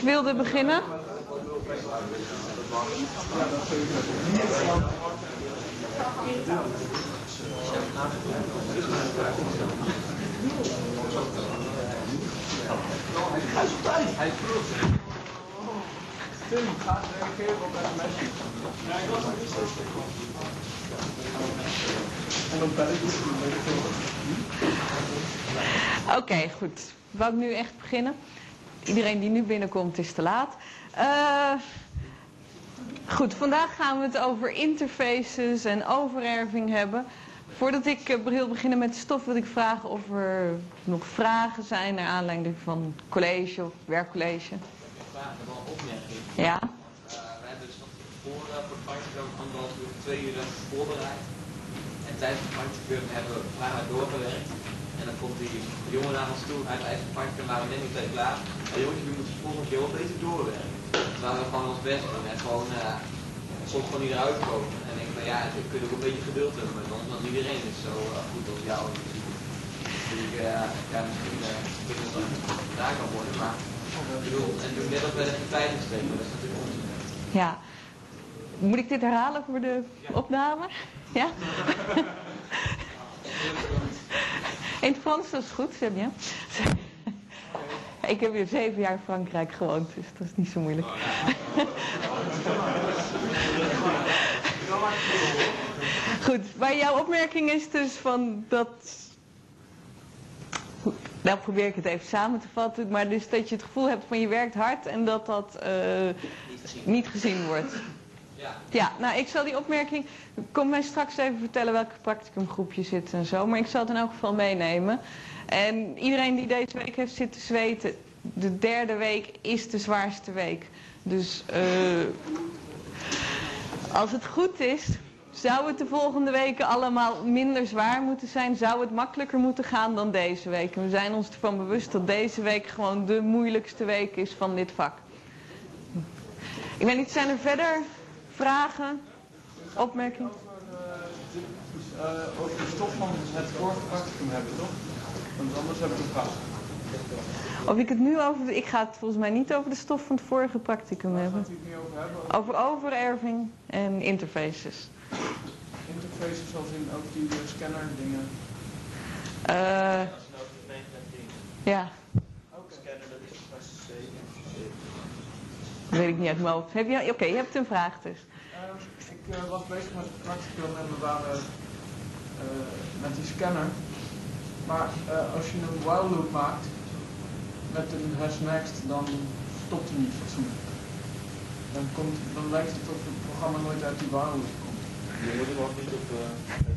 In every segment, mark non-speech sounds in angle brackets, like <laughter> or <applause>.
Ik wilde beginnen. Oké, goed. Wou ik nu echt beginnen? Iedereen die nu binnenkomt is te laat. Eh, goed, vandaag gaan we het over interfaces en overerving hebben. Voordat ik eh, wil beginnen met de stof wil ik vragen of er nog vragen zijn naar aanleiding van college of werkcollege. vragen en wel. Ja? Uh, we hebben dus nog voor, uh, voor pandje anderhalf uur, twee uur uh, voorbereid. En tijdens het pandje hebben we vragen doorgewerkt. En dan komt die jongen naar ons toe uit eigen pandje, waren we net niet meteen klaar. Maar jongens, jullie moeten volgende keer wel beter doorwerken. Dus waren we gewoon ons best doen en gewoon uh, soms gewoon niet eruit komen. En ik denk van ja, je kunt ook een beetje geduld hebben met ons, want iedereen is zo uh, goed als jou. Dus ik, uh, ja, misschien kunnen we dan daar kan worden, maar ik bedoel, en doe net als bij de tijd steken, dat is natuurlijk onzin. Ja. Moet ik dit herhalen voor de opname? Ja? <laughs> <laughs> In het Frans, is goed, zeg <laughs> je. Ik heb hier zeven jaar in Frankrijk gewoond, dus dat is niet zo moeilijk. <laughs> Goed, maar jouw opmerking is dus van dat... Nou probeer ik het even samen te vatten, maar dus dat je het gevoel hebt van je werkt hard en dat dat uh, niet gezien wordt. Ja. Ja, nou ik zal die opmerking, kom mij straks even vertellen welke practicumgroep je zit en zo, maar ik zal het in elk geval meenemen. En iedereen die deze week heeft zitten zweten, de derde week is de zwaarste week. Dus uh, als het goed is, zou het de volgende weken allemaal minder zwaar moeten zijn? Zou het makkelijker moeten gaan dan deze week? En we zijn ons ervan bewust dat deze week gewoon de moeilijkste week is van dit vak. Ik weet niet, zijn er verder vragen, opmerkingen? Over, uh, over de stof van het vorige practicum hebben, toch? Want anders heb ik een vraag. Of ik het nu over... Ik ga het volgens mij niet over de stof van het vorige practicum Waar hebben. gaat u het nu over hebben? Over overerving en interfaces. Interfaces zoals in ook die scanner dingen. Eh ja, Scanner, dat is vast dat weet ik niet uit mijn hoofd. Heb je, Oké, je hebt een vraag dus. Uh, ik uh, was bezig met het practicum en we waren uh, met die scanner. Maar als je een while loop maakt met een hash next, dan stopt hij niet fatsoenlijk. Dan, komt, dan lijkt het of het programma nooit uit die while loop komt. Je moet hem ook niet op uh,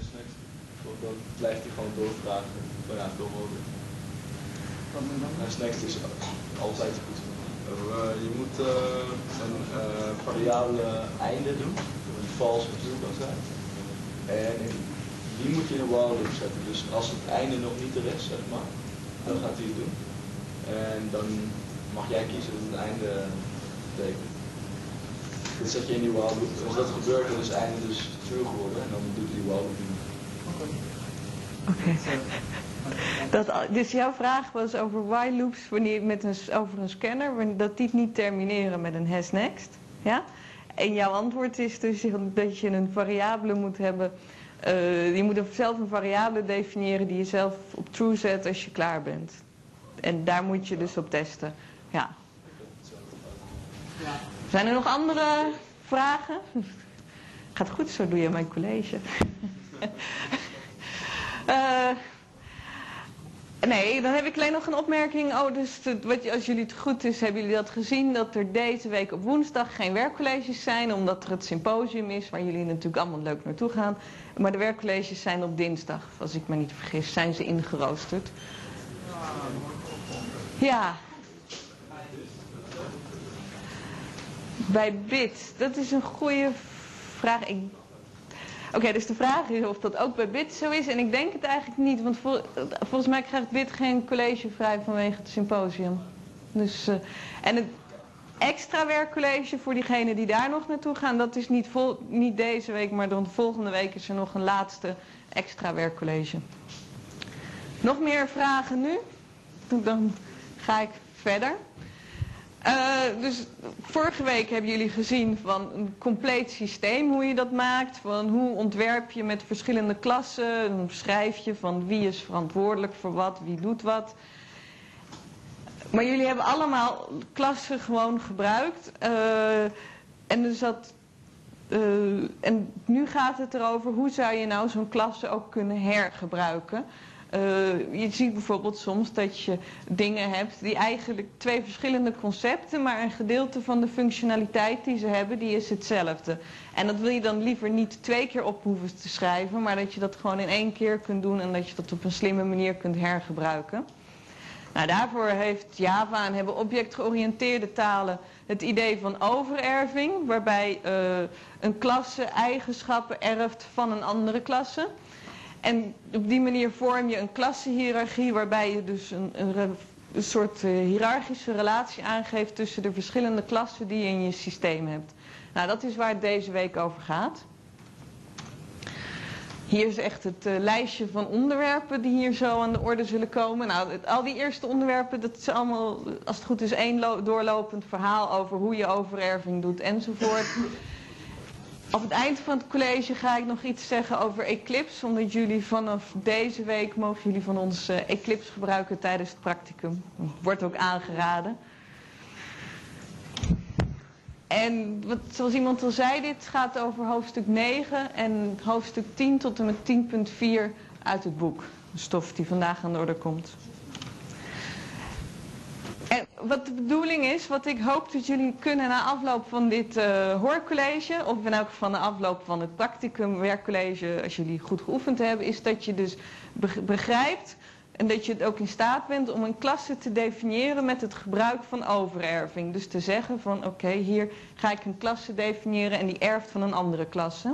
snacks. Want dan blijft hij gewoon doorvragen. Maar ja, moet dan? En snacks is altijd goed. Uh, je moet uh, een uh, variabele einde doen, een false true kan zijn. En die moet je in een while loop zetten. Dus als het einde nog niet er is, zeg maar, dan gaat hij het doen. En dan mag jij kiezen wat het einde betekent. Dat zet je in die while loop. Als dat gebeurt, dan is het einde dus true geworden en dan doet die while loop niet. Oké. Oké. Dat, dus jouw vraag was over while loops wanneer met een, over een scanner, dat die niet termineren met een hash next. Ja? En jouw antwoord is dus dat je een variabele moet hebben. Uh, je moet zelf een variabele definiëren die je zelf op true zet als je klaar bent. En daar moet je dus op testen. Ja. Zijn er nog andere vragen? Gaat goed, zo doe je mijn college. uh, <laughs> Nee, dan heb ik alleen nog een opmerking. Oh, dus wat, als jullie het goed is, hebben jullie dat gezien dat er deze week op woensdag geen werkcolleges zijn, omdat er het symposium is, waar jullie natuurlijk allemaal leuk naartoe gaan. Maar de werkcolleges zijn op dinsdag, als ik me niet vergis, zijn ze ingeroosterd. Ja. Bij BIT, dat is een goede vraag. Oké, dus de vraag is of dat ook bij BIT zo is. En ik denk het eigenlijk niet, want vol, volgens mij krijgt BIT geen college vrij vanwege het symposium. Dus, uh, en het extra werkcollege voor diegenen die daar nog naartoe gaan, dat is niet, vol, niet deze week, maar dan volgende week is er nog een laatste extra werkcollege. Nog meer vragen nu? Dan ga ik verder. Eh, dus vorige week hebben jullie gezien van een compleet systeem hoe je dat maakt. Van hoe ontwerp je met verschillende klassen. Dan schrijf je van wie is verantwoordelijk voor wat, wie doet wat. Maar jullie hebben allemaal klassen gewoon gebruikt. Eh, en, dus dat, eh, en nu gaat het erover hoe zou je nou zo'n klasse ook kunnen hergebruiken. Uh, je ziet bijvoorbeeld soms dat je dingen hebt die eigenlijk twee verschillende concepten, maar een gedeelte van de functionaliteit die ze hebben, die is hetzelfde. En dat wil je dan liever niet twee keer op hoeven te schrijven, maar dat je dat gewoon in één keer kunt doen en dat je dat op een slimme manier kunt hergebruiken. Nou, daarvoor heeft Java en hebben objectgeoriënteerde talen het idee van overerving, waarbij uh, een klasse eigenschappen erft van een andere klasse. En op die manier vorm je een klassenhiërarchie waarbij je dus een, een, een soort uh, hiërarchische relatie aangeeft tussen de verschillende klassen die je in je systeem hebt. Nou, dat is waar het deze week over gaat. Hier is echt het uh, lijstje van onderwerpen die hier zo aan de orde zullen komen. Nou, al die eerste onderwerpen, dat is allemaal, als het goed is, één doorlopend verhaal over hoe je overerving doet enzovoort. Op het eind van het college ga ik nog iets zeggen over Eclipse, omdat jullie vanaf deze week mogen jullie van ons uh, Eclipse gebruiken tijdens het practicum. Wordt ook aangeraden. En wat, zoals iemand al zei, dit gaat over hoofdstuk 9 en hoofdstuk 10 tot en met 10.4 uit het boek. De stof die vandaag aan de orde komt. Wat de bedoeling is, wat ik hoop dat jullie kunnen na afloop van dit uh, hoorcollege, of in elk geval na afloop van het practicum werkcollege, als jullie goed geoefend hebben, is dat je dus begrijpt en dat je het ook in staat bent om een klasse te definiëren met het gebruik van overerving. Dus te zeggen van oké, hier ga ik een klasse definiëren en die erft van een andere klasse.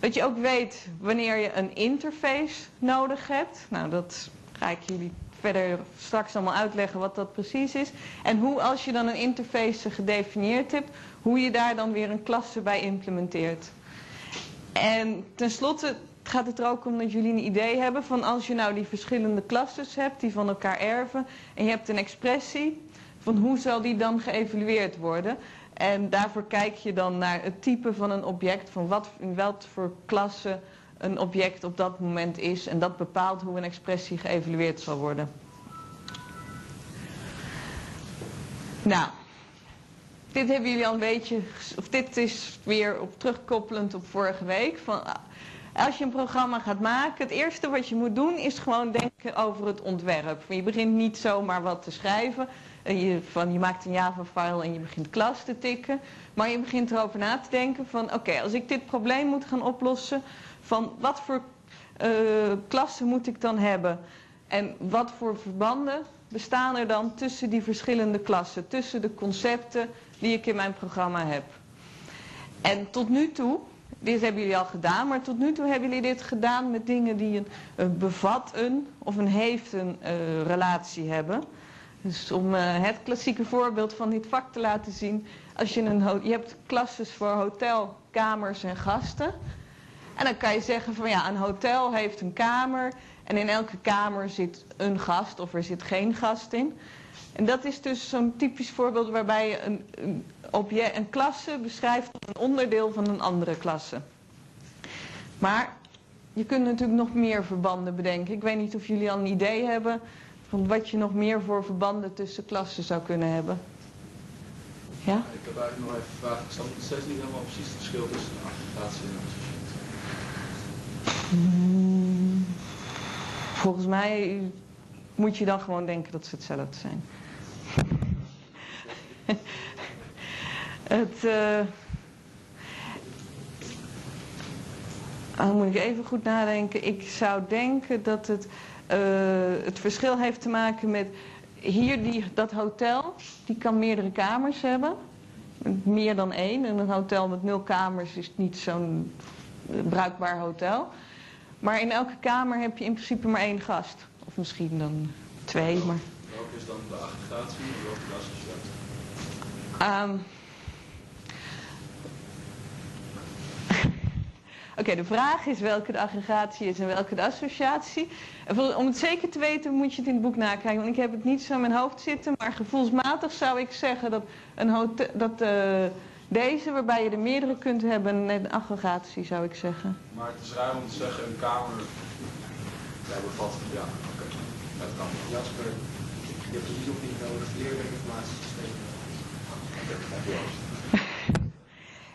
Dat je ook weet wanneer je een interface nodig hebt. Nou, dat ga ik jullie verder straks allemaal uitleggen wat dat precies is. En hoe als je dan een interface gedefinieerd hebt, hoe je daar dan weer een klasse bij implementeert. En tenslotte gaat het er ook om dat jullie een idee hebben van als je nou die verschillende klasses hebt die van elkaar erven en je hebt een expressie van hoe zal die dan geëvalueerd worden. En daarvoor kijk je dan naar het type van een object, van wat, in welk voor klasse een object op dat moment is. En dat bepaalt hoe een expressie geëvalueerd zal worden. Nou, dit hebben jullie al een beetje, of dit is weer op terugkoppelend op vorige week. Van, als je een programma gaat maken, het eerste wat je moet doen is gewoon denken over het ontwerp. Je begint niet zomaar wat te schrijven. Je, van, je maakt een Java-file en je begint klas te tikken. Maar je begint erover na te denken van oké, als ik dit probleem moet gaan oplossen, van wat voor uh, klassen moet ik dan hebben? En wat voor verbanden bestaan er dan tussen die verschillende klassen, tussen de concepten die ik in mijn programma heb? En tot nu toe, dit hebben jullie al gedaan, maar tot nu toe hebben jullie dit gedaan met dingen die een, een bevat een of een heeft een uh, relatie hebben. Dus om uh, het klassieke voorbeeld van dit vak te laten zien, als je een je hebt klasses voor hotel, kamers en gasten. En dan kan je zeggen van ja, een hotel heeft een kamer en in elke kamer zit een gast of er zit geen gast in. En dat is dus zo'n typisch voorbeeld waarbij je een, een, een klasse beschrijft als een onderdeel van een andere klasse. Maar je kunt natuurlijk nog meer verbanden bedenken. Ik weet niet of jullie al een idee hebben van wat je nog meer voor verbanden tussen klassen zou kunnen hebben. Ja? Ik heb eigenlijk nog even vraag. Ik snap steeds niet helemaal precies het verschil tussen een aggregatie en volgens mij moet je dan gewoon denken dat ze hetzelfde zijn. <laughs> het. Uh, dan moet ik even goed nadenken. Ik zou denken dat het. Uh, het verschil heeft te maken met. Hier, die, dat hotel, die kan meerdere kamers hebben. Meer dan één. En een hotel met nul kamers is niet zo'n bruikbaar hotel. Maar in elke kamer heb je in principe maar één gast. Of misschien dan twee, maar... Welke is dan de aggregatie en welke klas is dat? Um, <laughs> Oké, de vraag is welke de aggregatie is en welke de associatie. En om het zeker te weten moet je het in het boek nakijken. Want ik heb het niet zo in mijn hoofd zitten. Maar gevoelsmatig zou ik zeggen dat, een hotel, dat eh, deze, waarbij je er meerdere kunt hebben, een aggregatie zou ik zeggen. Maar het is ruim om te zeggen een kamer. Ja, bevat. Ja, oké. Dat kan. Jasper, je hebt het ook niet nodig. Oké, dankjewel. <laughs>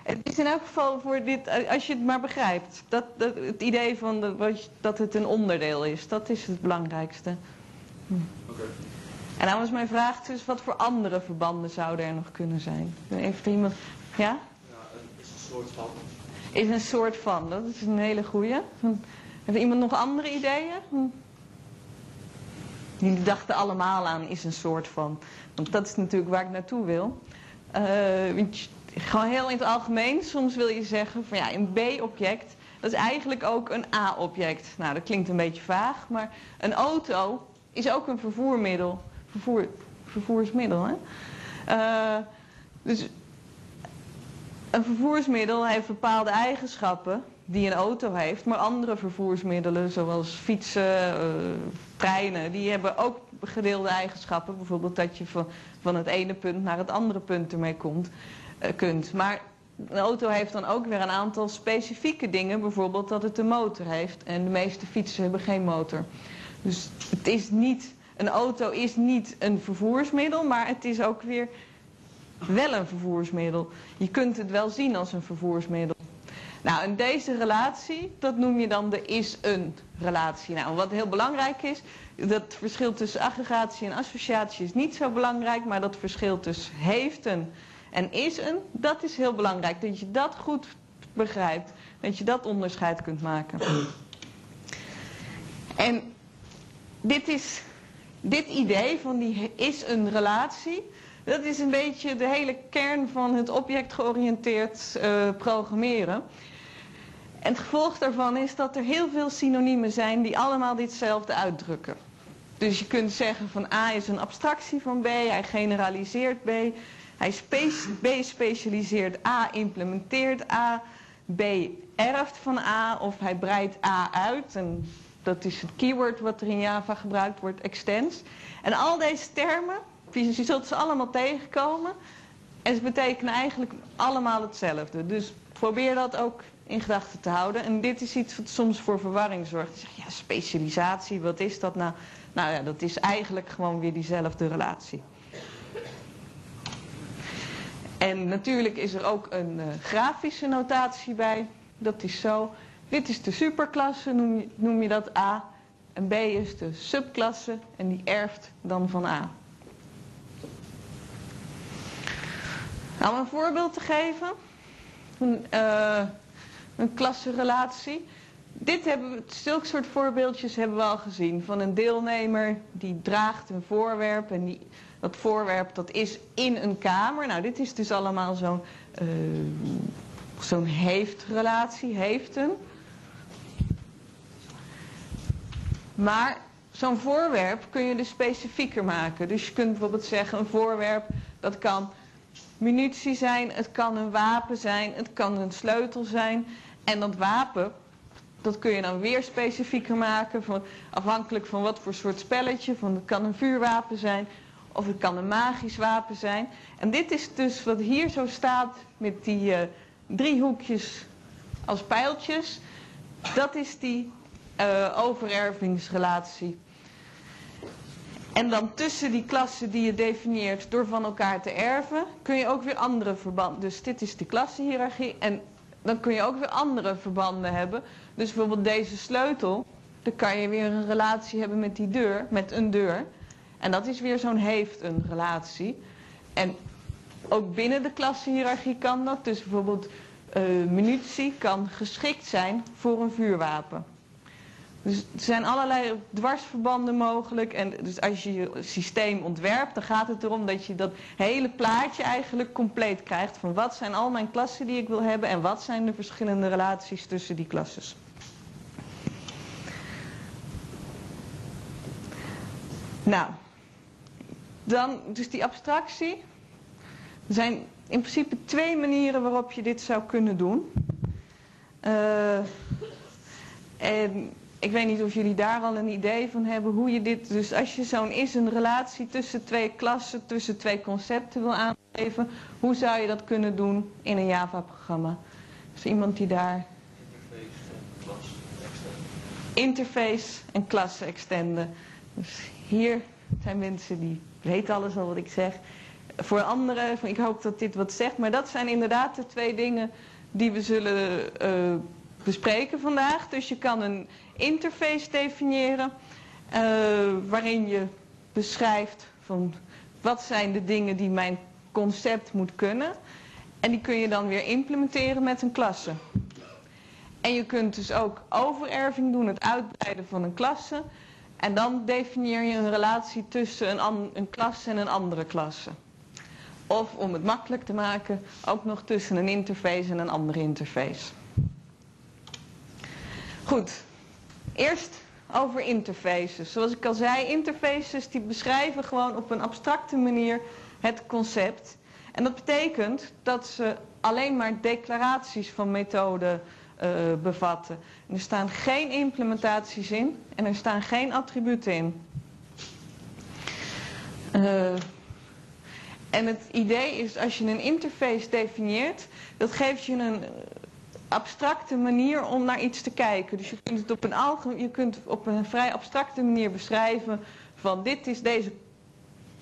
Het is in elk geval voor dit, als je het maar begrijpt. Dat, dat, het idee van de, wat je- dat het een onderdeel is, dat is het belangrijkste. Oké. En dan was mijn vraag dus, wat voor andere verbanden zouden er nog kunnen zijn? Even iemand, ja? Ja, is een soort van. Is een soort van, dat is een hele goeie. Hm. Heeft iemand nog andere ideeën? Hm. Jullie dachten allemaal aan is een soort van. Want dat is natuurlijk waar ik naartoe wil. Eh, gewoon heel in het algemeen, soms wil je zeggen van ja, een B-object, dat is eigenlijk ook een A-object. Nou, dat klinkt een beetje vaag, maar een auto is ook een vervoermiddel. Vervoer, vervoersmiddel, hè? Eh, dus een vervoersmiddel heeft bepaalde eigenschappen die een auto heeft, maar andere vervoersmiddelen zoals fietsen, eh, treinen, die hebben ook gedeelde eigenschappen. Bijvoorbeeld dat je van, van het ene punt naar het andere punt ermee komt, eh, kunt. Maar een auto heeft dan ook weer een aantal specifieke dingen, bijvoorbeeld dat het een motor heeft en de meeste fietsen hebben geen motor. Dus het is niet, een auto is niet een vervoersmiddel, maar het is ook weer wel een vervoersmiddel. Je kunt het wel zien als een vervoersmiddel. Nou, en deze relatie, dat noem je dan de is-een relatie. Nou, wat heel belangrijk is, dat verschil tussen aggregatie en associatie is niet zo belangrijk, maar dat verschil tussen heeft een en is een, dat is heel belangrijk. Dat je dat goed begrijpt, dat je dat onderscheid kunt maken. En dit is, dit idee van die is een relatie, dat is een beetje de hele kern van het objectgeoriënteerd eh, programmeren. En het gevolg daarvan is dat er heel veel synoniemen zijn die allemaal ditzelfde uitdrukken. Dus je kunt zeggen van A is een abstractie van B, hij generaliseert B, hij B specialiseert A, implementeert A, B erft van A of hij breidt A uit. En dat is het keyword wat er in Java gebruikt wordt, extends. En al deze termen, je zult ze allemaal tegenkomen. En ze betekenen eigenlijk allemaal hetzelfde. Dus probeer dat ook in gedachten te houden. En dit is iets wat soms voor verwarring zorgt. Je zegt, ja, specialisatie, wat is dat nou? Nou ja, dat is eigenlijk gewoon weer diezelfde relatie. En natuurlijk is er ook een eh, grafische notatie bij. Dat is zo. Dit is de superklasse, noem noem je dat A. En B is de subklasse en die erft dan van A. Om een voorbeeld te geven. Een, eh een klassenrelatie. Dit hebben we, zulke soort voorbeeldjes hebben we al gezien. Van een deelnemer die draagt een voorwerp. En die, dat voorwerp dat is in een kamer. Nou, dit is dus allemaal zo'n eh, zo'n heeft-relatie. Maar zo'n voorwerp kun je dus specifieker maken. Dus je kunt bijvoorbeeld zeggen een voorwerp dat kan munitie zijn, het kan een wapen zijn, het kan een sleutel zijn. En dat wapen, dat kun je dan weer specifieker maken, van, afhankelijk van wat voor soort spelletje. Van, het kan een vuurwapen zijn of het kan een magisch wapen zijn. En dit is dus wat hier zo staat met die eh, driehoekjes als pijltjes. Dat is die eh, overervingsrelatie. En dan tussen die klassen die je definieert door van elkaar te erven, kun je ook weer andere verbanden. Dus dit is de klassenhiërarchie en dan kun je ook weer andere verbanden hebben. Dus bijvoorbeeld deze sleutel, dan kan je weer een relatie hebben met die deur, met een deur. En dat is weer zo'n heeft een relatie. En ook binnen de klassenhiërarchie kan dat. Dus bijvoorbeeld eh, munitie kan geschikt zijn voor een vuurwapen. Dus er zijn allerlei dwarsverbanden mogelijk. En dus als je je systeem ontwerpt, dan gaat het erom dat je dat hele plaatje eigenlijk compleet krijgt. Van wat zijn al mijn klassen die ik wil hebben en wat zijn de verschillende relaties tussen die klasses. Nou, dan dus die abstractie. Er zijn in principe twee manieren waarop je dit zou kunnen doen. Eh, en ik weet niet of jullie daar al een idee van hebben hoe je dit. Dus als je zo'n is een relatie tussen twee klassen, tussen twee concepten wil aangeven, hoe zou je dat kunnen doen in een Java-programma? Is er iemand die daar. Interface, klas, extern. Interface en klasse extenden. Dus hier zijn mensen die weten alles al wat ik zeg. Voor anderen, ik hoop dat dit wat zegt, maar dat zijn inderdaad de twee dingen die we zullen eh, bespreken vandaag. Dus je kan een interface definiëren eh, waarin je beschrijft van wat zijn de dingen die mijn concept moet kunnen. En die kun je dan weer implementeren met een klasse. En je kunt dus ook overerving doen, het uitbreiden van een klasse. En dan definieer je een relatie tussen een, een klasse en een andere klasse. Of om het makkelijk te maken, ook nog tussen een interface en een andere interface. Goed, eerst over interfaces. Zoals ik al zei, interfaces die beschrijven gewoon op een abstracte manier het concept. En dat betekent dat ze alleen maar declaraties van methoden eh, bevatten. En er staan geen implementaties in en er staan geen attributen in. Eh, en het idee is, als je een interface definieert, dat geeft je een abstracte manier om naar iets te kijken. Dus je kunt het op een, algemeen, je kunt op een vrij abstracte manier beschrijven van dit is deze,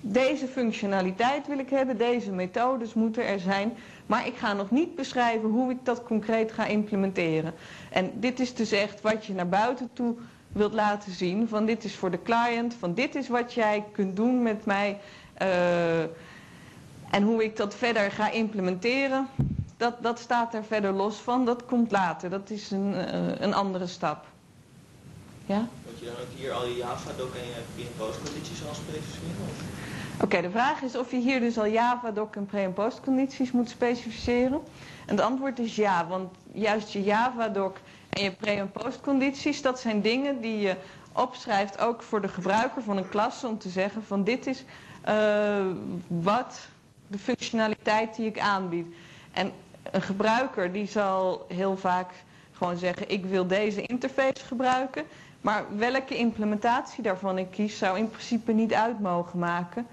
deze functionaliteit wil ik hebben, deze methodes moeten er zijn. Maar ik ga nog niet beschrijven hoe ik dat concreet ga implementeren. En dit is dus echt wat je naar buiten toe wilt laten zien. Van dit is voor de client, van dit is wat jij kunt doen met mij. eh, en hoe ik dat verder ga implementeren, dat, dat staat er verder los van. Dat komt later. Dat is een, eh, een andere stap. Ja? Moet je dan ook hier al je Java-doc en je pre- en postcondities al specificeren? Oké, de vraag is of je hier dus al Java-doc en pre- en postcondities moet specificeren. En het antwoord is ja, want juist je Java-doc en je pre- en postcondities, dat zijn dingen die je opschrijft ook voor de gebruiker van een klas om te zeggen van dit is eh, wat de functionaliteit die ik aanbied. En een gebruiker die zal heel vaak gewoon zeggen ik wil deze interface gebruiken. Maar welke implementatie daarvan ik kies zou in principe niet uit mogen maken.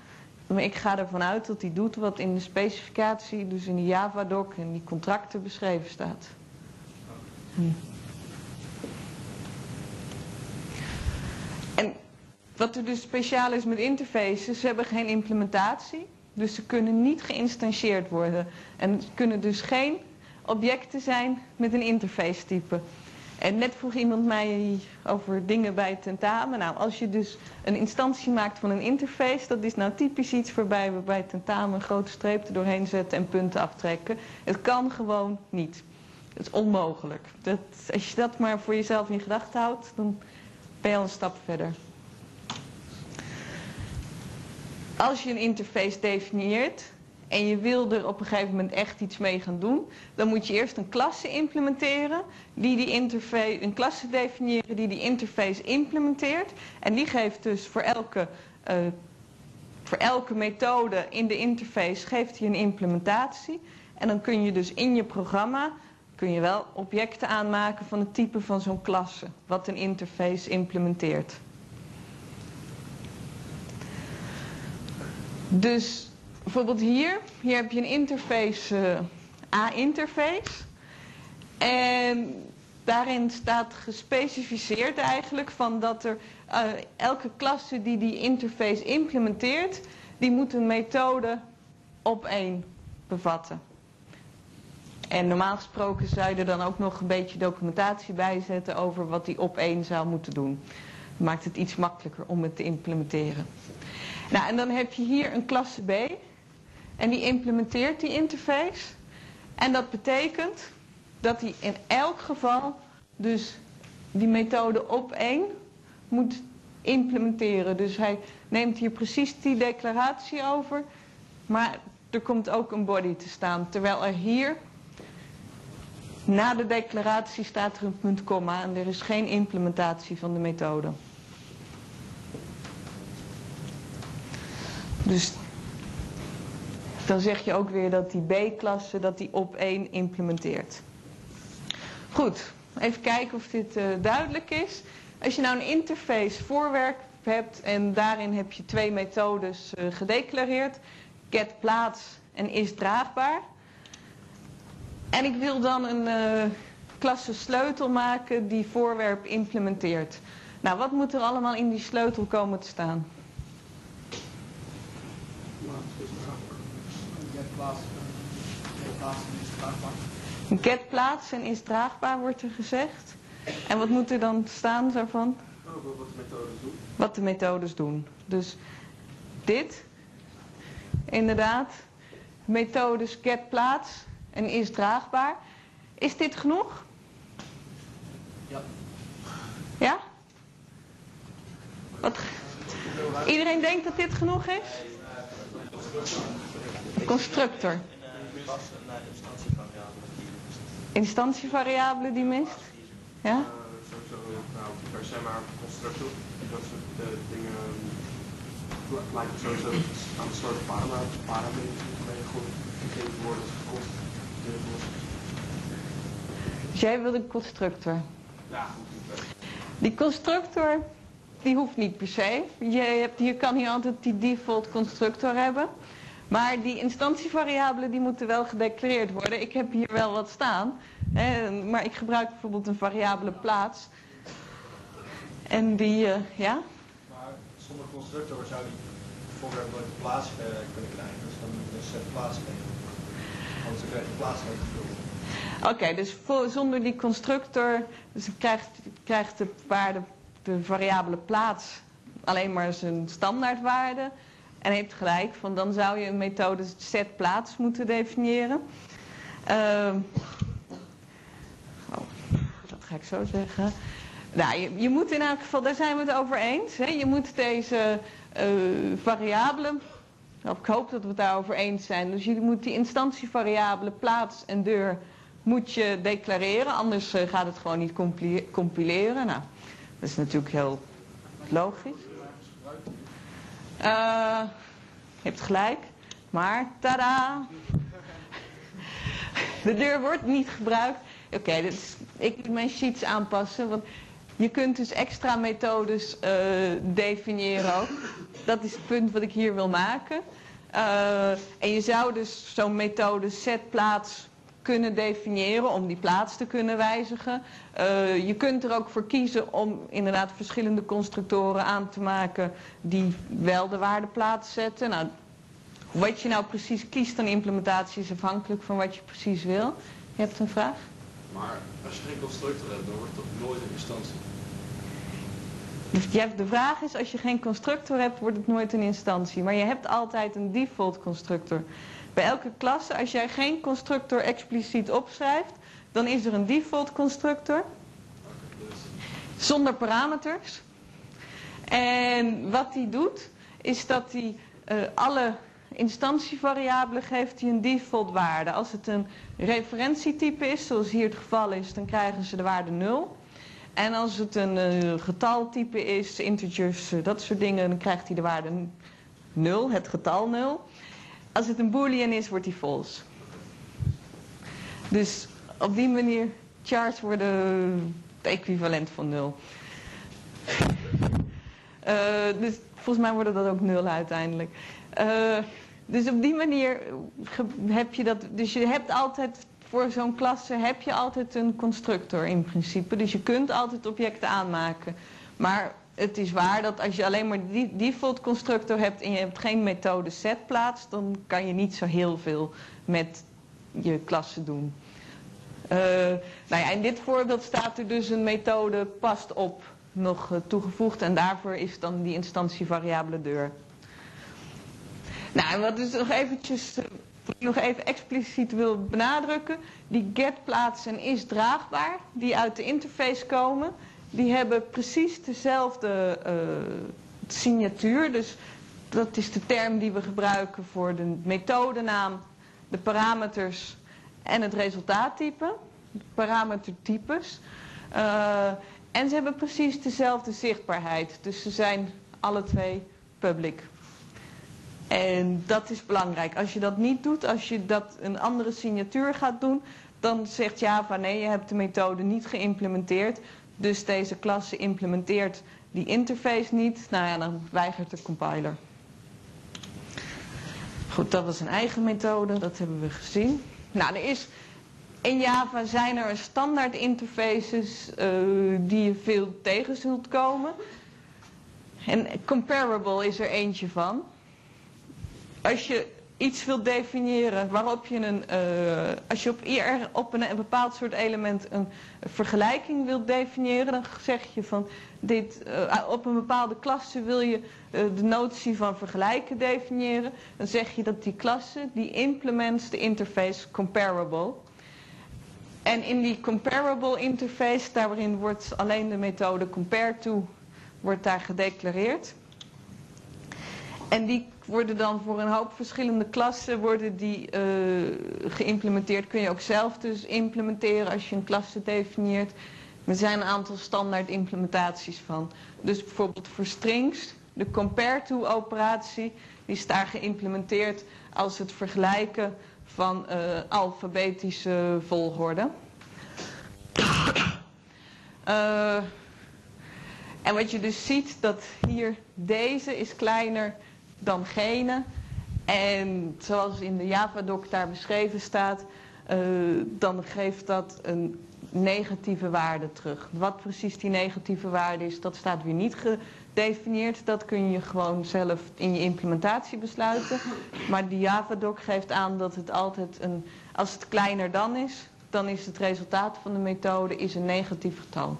Maar ik ga ervan uit dat hij doet wat in de specificatie, dus in de Java-doc en die contracten beschreven staat. En wat er dus speciaal is met interfaces, ze hebben geen implementatie. Dus ze kunnen niet geïnstanceerd worden. En kunnen dus geen objecten zijn met een interface type. En net vroeg iemand mij over dingen bij het tentamen. Nou, als je dus een instantie maakt van een interface, dat is nou typisch iets waarbij we bij het tentamen een grote streep er doorheen zetten en punten aftrekken. Het kan gewoon niet. Het is onmogelijk. Dat, als je dat maar voor jezelf in gedachten houdt, dan ben je al een stap verder. Als je een interface definieert en je wil er op een gegeven moment echt iets mee gaan doen, dan moet je eerst een klasse implementeren, die die interface, een klasse definiëren die die interface implementeert. En die geeft dus voor elke, eh, voor elke methode in de interface geeft hij een implementatie. En dan kun je dus in je programma kun je wel objecten aanmaken van het type van zo'n klasse, wat een interface implementeert. Dus bijvoorbeeld hier, hier heb je een interface, eh, A-interface. En daarin staat gespecificeerd eigenlijk van dat er eh, elke klasse die die interface implementeert, die moet een methode op één bevatten. En normaal gesproken zou je er dan ook nog een beetje documentatie bij zetten over wat die op één zou moeten doen. Maakt het iets makkelijker om het te implementeren. Nou, en dan heb je hier een klasse B. En die implementeert die interface. En dat betekent dat hij in elk geval dus die methode op één moet implementeren. Dus hij neemt hier precies die declaratie over. Maar er komt ook een body te staan. Terwijl er hier na de declaratie staat er een punt komma en er is geen implementatie van de methode. Dus dan zeg je ook weer dat die B-klasse dat die op één implementeert. Goed, even kijken of dit eh, duidelijk is. Als je nou een interface voorwerp hebt en daarin heb je twee methodes eh, gedeclareerd. Get plaats en is draagbaar. En ik wil dan een eh, klasse sleutel maken die voorwerp implementeert. Nou, wat moet er allemaal in die sleutel komen te staan? Get plaats. Get plaats is draagbaar. Get plaats en is draagbaar wordt er gezegd. En wat moet er dan staan daarvan? Wat de methodes doen. Wat de methodes doen. Dus dit, inderdaad, methodes get plaats en is draagbaar. Is dit genoeg? Ja. Ja? Wat? Iedereen denkt dat dit genoeg is? Constructor. Een instantievariabele die die mist? Ja? Eh, nou, per se maar constructor. Dat soort eh, dingen eh, lijken sowieso aan de soort parameters, parameters waarmee gewoon gegeven worden. Dus jij wil een constructor. Ja, goed. Die constructor, die hoeft niet per se. Je, hebt, je kan hier altijd die default constructor hebben. Maar die instantievariabelen die moeten wel gedeclareerd worden. Ik heb hier wel wat staan. Hè, maar ik gebruik bijvoorbeeld een variabele plaats. En die, eh, ja? Maar zonder constructor zou die voorwerp nooit plaats eh, kunnen krijgen. Dus dan moet je een set plaats geven. Anders krijg je plaats gevuld. Oké, dus voor, zonder die constructor dus krijgt, krijgt de waarde, de variabele plaats alleen maar zijn standaardwaarde. En heeft gelijk, van dan zou je een methode set plaats moeten definiëren. Ehm, oh, dat ga ik zo zeggen. Nou, je, je moet in elk geval, daar zijn we het over eens. Hè? Je moet deze eh, variabelen, nou, ik hoop dat we het daarover eens zijn. Dus je moet die instantievariabelen plaats en deur moet je declareren, anders eh, gaat het gewoon niet compileren. Nou, dat is natuurlijk heel logisch. Eh, je hebt gelijk, maar tada! <laughs> De deur wordt niet gebruikt. Oké, dus ik moet mijn sheets aanpassen, want je kunt dus extra methodes eh, definiëren ook. Dat is het punt wat ik hier wil maken. Eh, en je zou dus zo'n methode set plaats kunnen definiëren om die plaats te kunnen wijzigen. Eh, je kunt er ook voor kiezen om inderdaad verschillende constructoren aan te maken die wel de waarde plaats zetten. Nou, wat je nou precies kiest aan implementatie is afhankelijk van wat je precies wil. Je hebt een vraag? Maar als je geen constructor hebt, dan wordt het toch nooit een instantie. Dus de vraag is, als je geen constructor hebt, wordt het nooit een instantie. Maar je hebt altijd een default constructor. Bij elke klasse, als jij geen constructor expliciet opschrijft, dan is er een default constructor zonder parameters. En wat die doet, is dat hij eh, alle instantievariabelen geeft hij een default waarde. Als het een referentietype is, zoals hier het geval is, dan krijgen ze de waarde 0. En als het een eh, getaltype is, integers, eh, dat soort dingen, dan krijgt hij de waarde 0, het getal 0. Als het een boolean is, wordt hij false. Dus op die manier, chars worden het equivalent van 0. Eh, dus volgens mij worden dat ook 0 uiteindelijk. Eh, dus op die manier heb je dat. Dus je hebt altijd voor zo'n klasse heb je altijd een constructor in principe. Dus je kunt altijd objecten aanmaken. Maar het is waar dat als je alleen maar die default constructor hebt en je hebt geen methode set plaats, dan kan je niet zo heel veel met je klasse doen. Eh, nou ja, in dit voorbeeld staat er dus een methode past op nog eh, toegevoegd en daarvoor is dan die instantievariabele deur. Nou, en wat is nog eventjes, eh, ik nog even expliciet wil benadrukken, die get plaats en is draagbaar, die uit de interface komen, die hebben precies dezelfde eh, signatuur. Dus dat is de term die we gebruiken voor de methodenaam, de parameters en het resultaattype, parametertypes. Eh, en ze hebben precies dezelfde zichtbaarheid. Dus ze zijn alle twee public. En dat is belangrijk. Als je dat niet doet, als je dat een andere signatuur gaat doen, dan zegt Java nee, je hebt de methode niet geïmplementeerd. Dus deze klasse implementeert die interface niet. Nou ja, dan weigert de compiler. Goed, dat was een eigen methode, dat hebben we gezien. Nou, er is in Java zijn er standaard interfaces eh, die je veel tegen zult komen. En comparable is er eentje van. Als je iets wilt definiëren waarop je een, eh, als je op, er- op een, een bepaald soort element een vergelijking wilt definiëren, dan zeg je van dit, eh, op een bepaalde klasse wil je eh, de notie van vergelijken definiëren. Dan zeg je dat die klasse die implements de interface comparable. En in die comparable interface, daarin wordt alleen de methode compare to wordt daar gedeclareerd. En die worden dan voor een hoop verschillende klassen worden die, eh, geïmplementeerd. Kun je ook zelf dus implementeren als je een klasse definieert. Er zijn een aantal standaard implementaties van. Dus bijvoorbeeld voor strings, de compare to operatie, die is daar geïmplementeerd als het vergelijken van eh, alfabetische volgorde. Eh, en wat je dus ziet, dat hier deze is kleiner dan gene. En zoals in de Javadoc daar beschreven staat, eh, dan geeft dat een negatieve waarde terug. Wat precies die negatieve waarde is, dat staat weer niet gedefinieerd. Dat kun je gewoon zelf in je implementatie besluiten. Maar die Javadoc geeft aan dat het altijd een, als het kleiner dan is, dan is het resultaat van de methode is een negatief getal.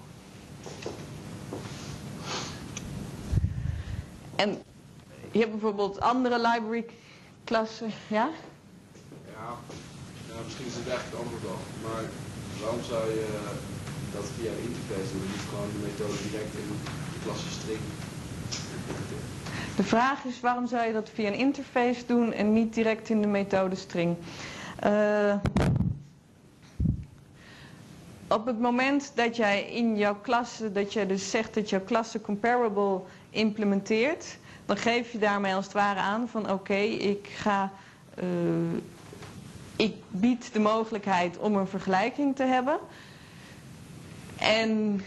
En je hebt bijvoorbeeld andere library klassen, ja? Ja, ja, misschien is het echt het antwoord al. Maar waarom zou je dat via een interface doen en niet gewoon de methode direct in de klasse string implementeren? De vraag is waarom zou je dat via een interface doen en niet direct in de methode string? Eh, op het moment dat jij in jouw klasse, dat jij dus zegt dat jouw klasse comparable implementeert, dan geef je daarmee als het ware aan van oké, ik ga, eh, ik bied de mogelijkheid om een vergelijking te hebben. En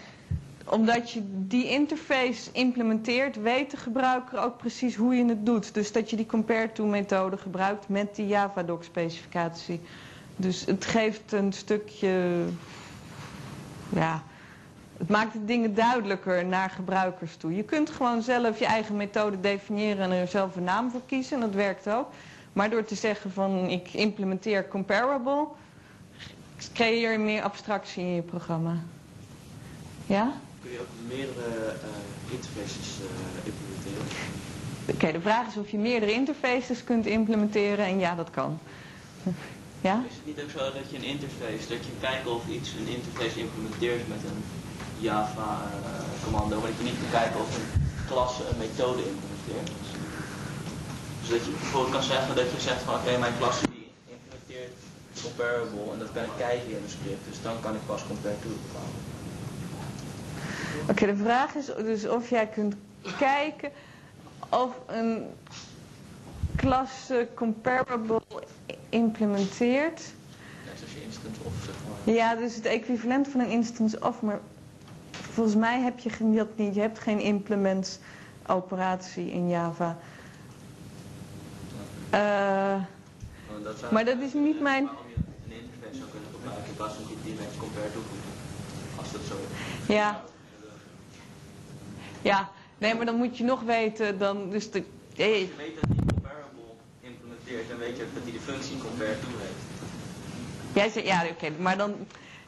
omdat je die interface implementeert, weet de gebruiker ook precies hoe je het doet. Dus dat je die compare to methode gebruikt met die Javadoc specificatie. Dus het geeft een stukje, ja, het maakt de dingen duidelijker naar gebruikers toe. Je kunt gewoon zelf je eigen methode definiëren en er zelf een naam voor kiezen. En dat werkt ook. Maar door te zeggen van ik implementeer comparable, creëer je meer abstractie in je programma. Ja? Kun je ook meerdere eh, interfaces eh, implementeren? Oké, de vraag is of je meerdere interfaces kunt implementeren en ja, dat kan. Ja? Is het niet ook zo dat je een interface, dat je kijkt of iets een interface implementeert met een Java eh, commando, maar dat je niet kan kijken of een klasse een methode implementeert? Dus dat je bijvoorbeeld kan zeggen dat je zegt van oké, mijn klasse die implementeert comparable en dat kan ik kijken in een script, dus dan kan ik pas compare to bepalen. Oké, de vraag is dus of jij kunt kijken of een klasse comparable implementeert. Net als je instance of zeg maar. Ja, dus het equivalent van een instance of, maar volgens mij heb je geen- dat niet. Je hebt geen implements operatie in Java. Eh, dat Maar dat is niet mijn- Waarom je een interface zou kunnen gebruiken in plaats van die, die met compare to voegen. Als dat zo is. ja. Ja, nee, maar dan moet je nog weten, dan, dus de, hey, Als je weet dat die comparable implementeert, dan weet je dat hij de functie compare to heeft. Jij zegt, ja, oké, maar dan...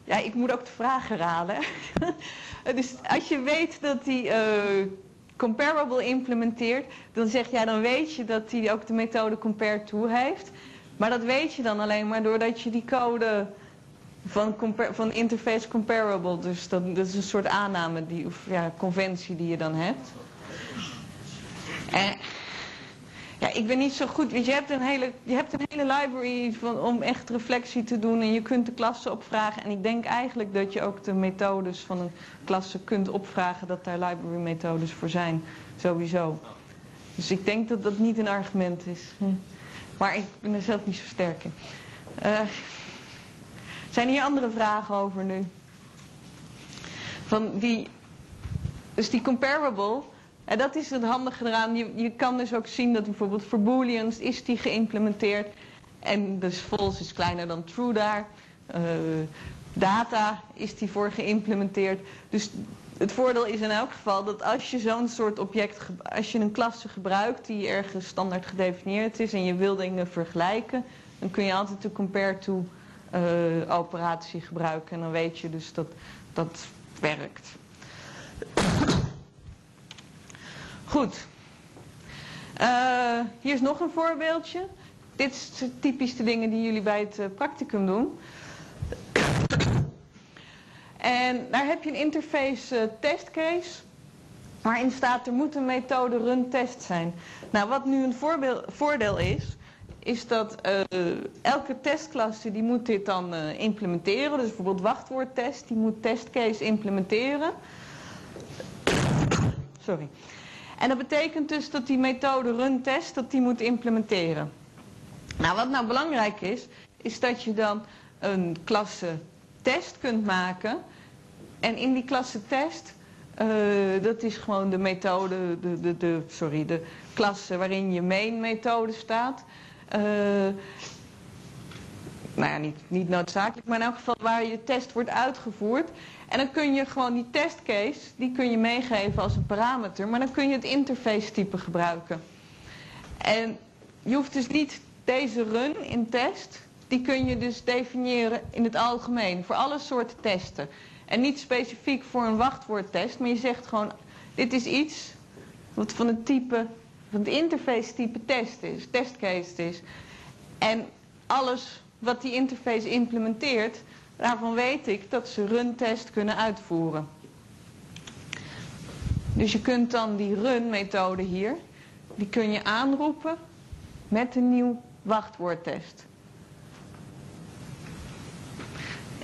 Ja, ik moet ook de vragen raden. <laughs> dus als je weet dat die eh, comparable implementeert, dan zeg jij, dan weet je dat hij ook de methode compare to heeft. Maar dat weet je dan alleen maar doordat je die code van, van interface comparable, dus dat, dat is een soort aanname, die, of ja, conventie die je dan hebt. En, ja, ik ben niet zo goed. Want je hebt een hele, je hebt een hele library van, om echt reflectie te doen. En je kunt de klassen opvragen. En ik denk eigenlijk dat je ook de methodes van een klasse kunt opvragen. Dat daar library methodes voor zijn. Sowieso. Dus ik denk dat dat niet een argument is. Hm. Maar ik ben er zelf niet zo sterk in. Eh, Zijn hier andere vragen over nu? Van die, dus die comparable, en dat is het handige eraan. Je, je kan dus ook zien dat bijvoorbeeld voor booleans is die geïmplementeerd. En dus false is kleiner dan true daar. Eh, data is die voor geïmplementeerd. Dus het voordeel is in elk geval dat als je zo'n soort object, als je een klasse gebruikt die ergens standaard gedefinieerd is en je wil dingen vergelijken, dan kun je altijd de compare to eh, operatie gebruiken en dan weet je dus dat dat werkt. Goed. Eh, hier is nog een voorbeeldje. Dit is typisch de dingen die jullie bij het eh, practicum doen. En daar heb je een interface eh, testcase. Waarin staat er moet een methode run test zijn. Nou, wat nu een voordeel is, is dat elke testklasse die moet dit dan implementeren. Dus bijvoorbeeld wachtwoordtest, die moet testcase implementeren. Sorry. En dat betekent dus dat die methode run test, dat die moet implementeren. Nou, wat nou belangrijk is, is dat je dan een klasse test kunt maken. En in die klasse test, eh, dat is gewoon de methode, de, de, de, sorry, de klasse waarin je main methode staat. Eh, nou ja, niet, niet noodzakelijk, maar in elk geval waar je test wordt uitgevoerd. En dan kun je gewoon die testcase, die kun je meegeven als een parameter, maar dan kun je het interface type gebruiken. En je hoeft dus niet deze run in test, die kun je dus definiëren in het algemeen, voor alle soorten testen. En niet specifiek voor een wachtwoordtest, maar je zegt gewoon, dit is iets wat van het type, van het interface type test is, testcase is. En alles wat die interface implementeert, daarvan weet ik dat ze run test kunnen uitvoeren. Dus je kunt dan die run methode hier, die kun je aanroepen met een nieuw wachtwoordtest.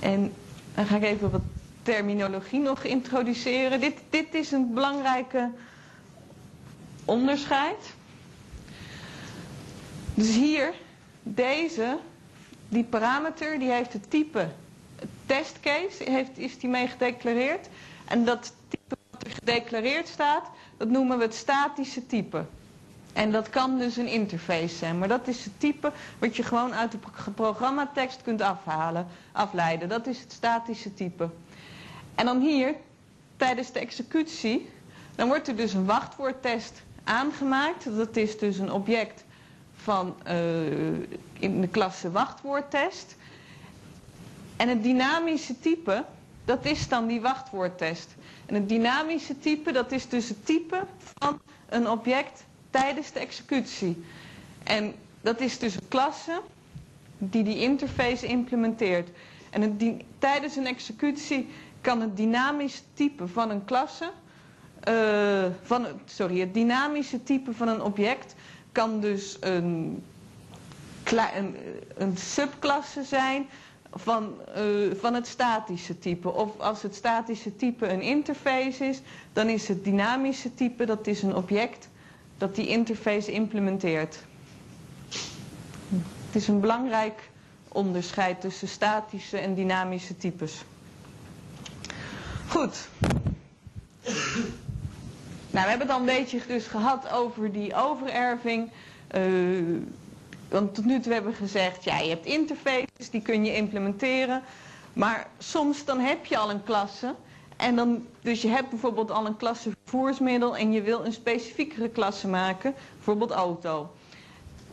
En dan ga ik even wat terminologie nog introduceren. Dit, dit is een belangrijke onderscheid. Dus hier, deze, die parameter, die heeft het type testcase, heeft, is die mee gedeclareerd. En dat type wat er gedeclareerd staat, dat noemen we het statische type. En dat kan dus een interface zijn. Maar dat is het type wat je gewoon uit de pro- programmatekst kunt afhalen, afleiden. Dat is het statische type. En dan hier, tijdens de executie, dan wordt er dus een wachtwoordtest aangemaakt. Dat is dus een object van eh, in de klasse wachtwoordtest. En het dynamische type, dat is dan die wachtwoordtest. En het dynamische type, dat is dus het type van een object tijdens de executie. En dat is dus een klasse die die interface implementeert. En tijdens een executie kan het dynamische type van een klasse, eh, van, sorry, het dynamische type van een object kan dus een, een subklasse zijn van, eh, van het statische type. Of als het statische type een interface is, dan is het dynamische type, dat is een object dat die interface implementeert. Het is een belangrijk onderscheid tussen statische en dynamische types. Goed. Nou, we hebben het al een beetje dus gehad over die overerving. Eh, want tot nu toe hebben we gezegd, ja, je hebt interfaces, die kun je implementeren. Maar soms dan heb je al een klasse. En dan, dus je hebt bijvoorbeeld al een klasse vervoersmiddel en je wil een specifiekere klasse maken, bijvoorbeeld auto.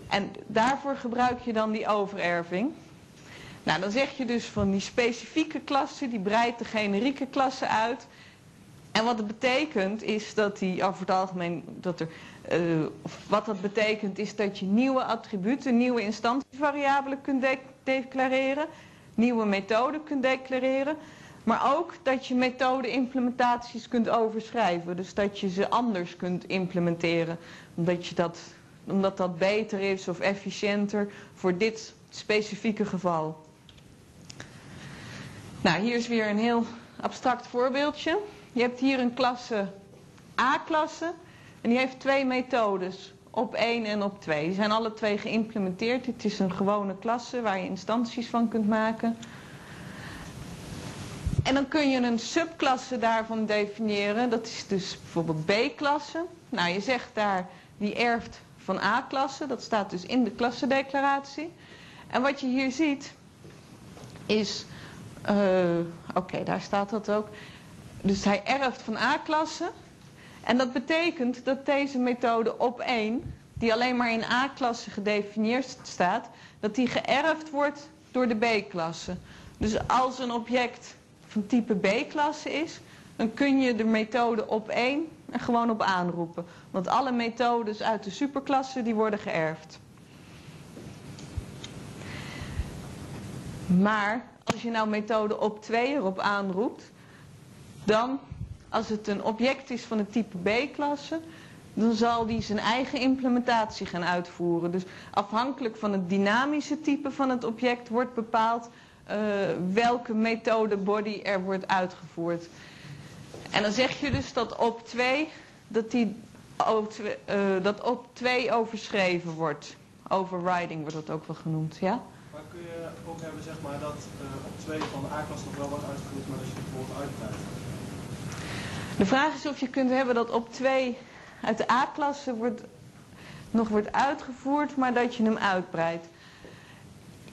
En daarvoor gebruik je dan die overerving. Nou, dan zeg je dus van die specifieke klasse, die breidt de generieke klasse uit. En wat het betekent is dat die over het algemeen, dat er, eh, wat dat betekent is dat je nieuwe attributen, nieuwe instantievariabelen kunt de- declareren, nieuwe methoden kunt declareren, maar ook dat je methode-implementaties kunt overschrijven. Dus dat je ze anders kunt implementeren, omdat, je dat, omdat dat beter is of efficiënter voor dit specifieke geval. Nou, hier is weer een heel abstract voorbeeldje. Je hebt hier een klasse A-klasse en die heeft twee methodes, op 1 en op 2. Die zijn alle twee geïmplementeerd. Het is een gewone klasse waar je instanties van kunt maken. En dan kun je een subklasse daarvan definiëren. Dat is dus bijvoorbeeld B-klasse. Nou, je zegt daar die erft van A-klasse. Dat staat dus in de klassendeclaratie. En wat je hier ziet is... eh, Oké, daar staat dat ook. Dus hij erft van A-klasse. En dat betekent dat deze methode op 1, die alleen maar in A-klasse gedefinieerd staat, dat die geërfd wordt door de B-klasse. Dus als een object van type B-klasse is, dan kun je de methode op 1 er gewoon op aanroepen. Want alle methodes uit de superklasse die worden geërfd. Maar als je nou methode op 2 erop aanroept, dan als het een object is van het type B-klasse, dan zal die zijn eigen implementatie gaan uitvoeren. Dus afhankelijk van het dynamische type van het object wordt bepaald eh, welke methode body er wordt uitgevoerd. En dan zeg je dus dat op 2 dat, die, op, eh, dat op 2 overschreven wordt. Overriding wordt dat ook wel genoemd, ja? Maar kun je ook hebben zeg maar, dat eh, op twee van de A-klas nog wel wordt uitgevoerd, maar dat je het bijvoorbeeld uitbreidt? De vraag is of je kunt hebben dat op 2 uit de A-klasse wordt, nog wordt uitgevoerd, maar dat je hem uitbreidt.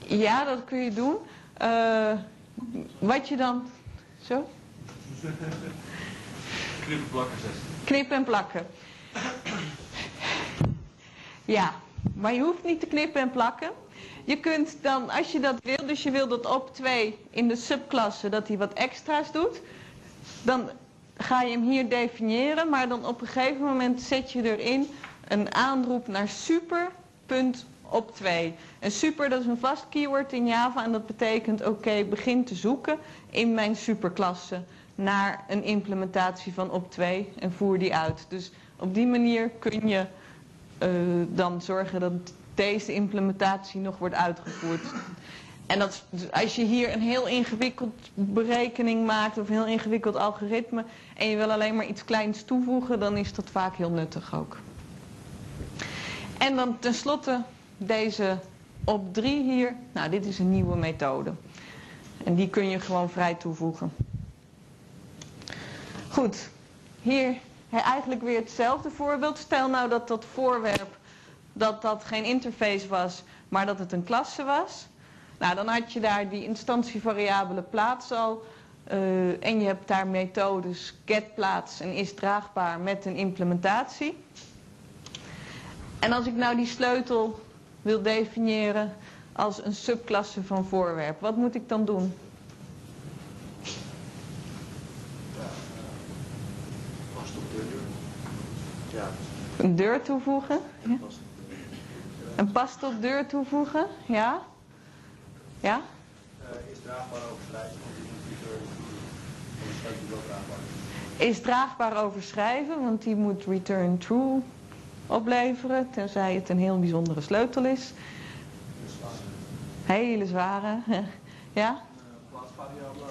Ja, dat kun je doen. Eh, wat je dan... Zo? Knippen plakken zes. Knippen en plakken. Ja, maar je hoeft niet te knippen en plakken. Je kunt dan, als je dat wil, dus je wil dat op 2 in de subklasse dat hij wat extra's doet, dan ga je hem hier definiëren, maar dan op een gegeven moment zet je erin een aanroep naar super op 2. En super dat is een vast keyword in Java en dat betekent oké, begin te zoeken in mijn superklasse naar een implementatie van op 2 en voer die uit. Dus op die manier kun je eh, dan zorgen dat deze implementatie nog wordt uitgevoerd. En dat, als je hier een heel ingewikkeld berekening maakt of een heel ingewikkeld algoritme en je wil alleen maar iets kleins toevoegen, dan is dat vaak heel nuttig ook. En dan tenslotte deze op 3 hier. Nou, dit is een nieuwe methode. En die kun je gewoon vrij toevoegen. Goed, hier eigenlijk weer hetzelfde voorbeeld. Stel nou dat dat voorwerp dat dat geen interface was, maar dat het een klasse was. Nou, dan had je daar die instantievariabele plaats al. eh, en je hebt daar methodes getPlaats en is draagbaar met een implementatie. En als ik nou die sleutel wil definiëren als een subklasse van voorwerp, wat moet ik dan doen? Een deur toevoegen? Ja? Een pas tot deur toevoegen? Ja? Ja? Eh, is draagbaar overschrijven, moet is. Draagbaar overschrijven, want die moet return true opleveren, tenzij het een heel bijzondere sleutel is. Hele zware. Ja? een plaatsvariabele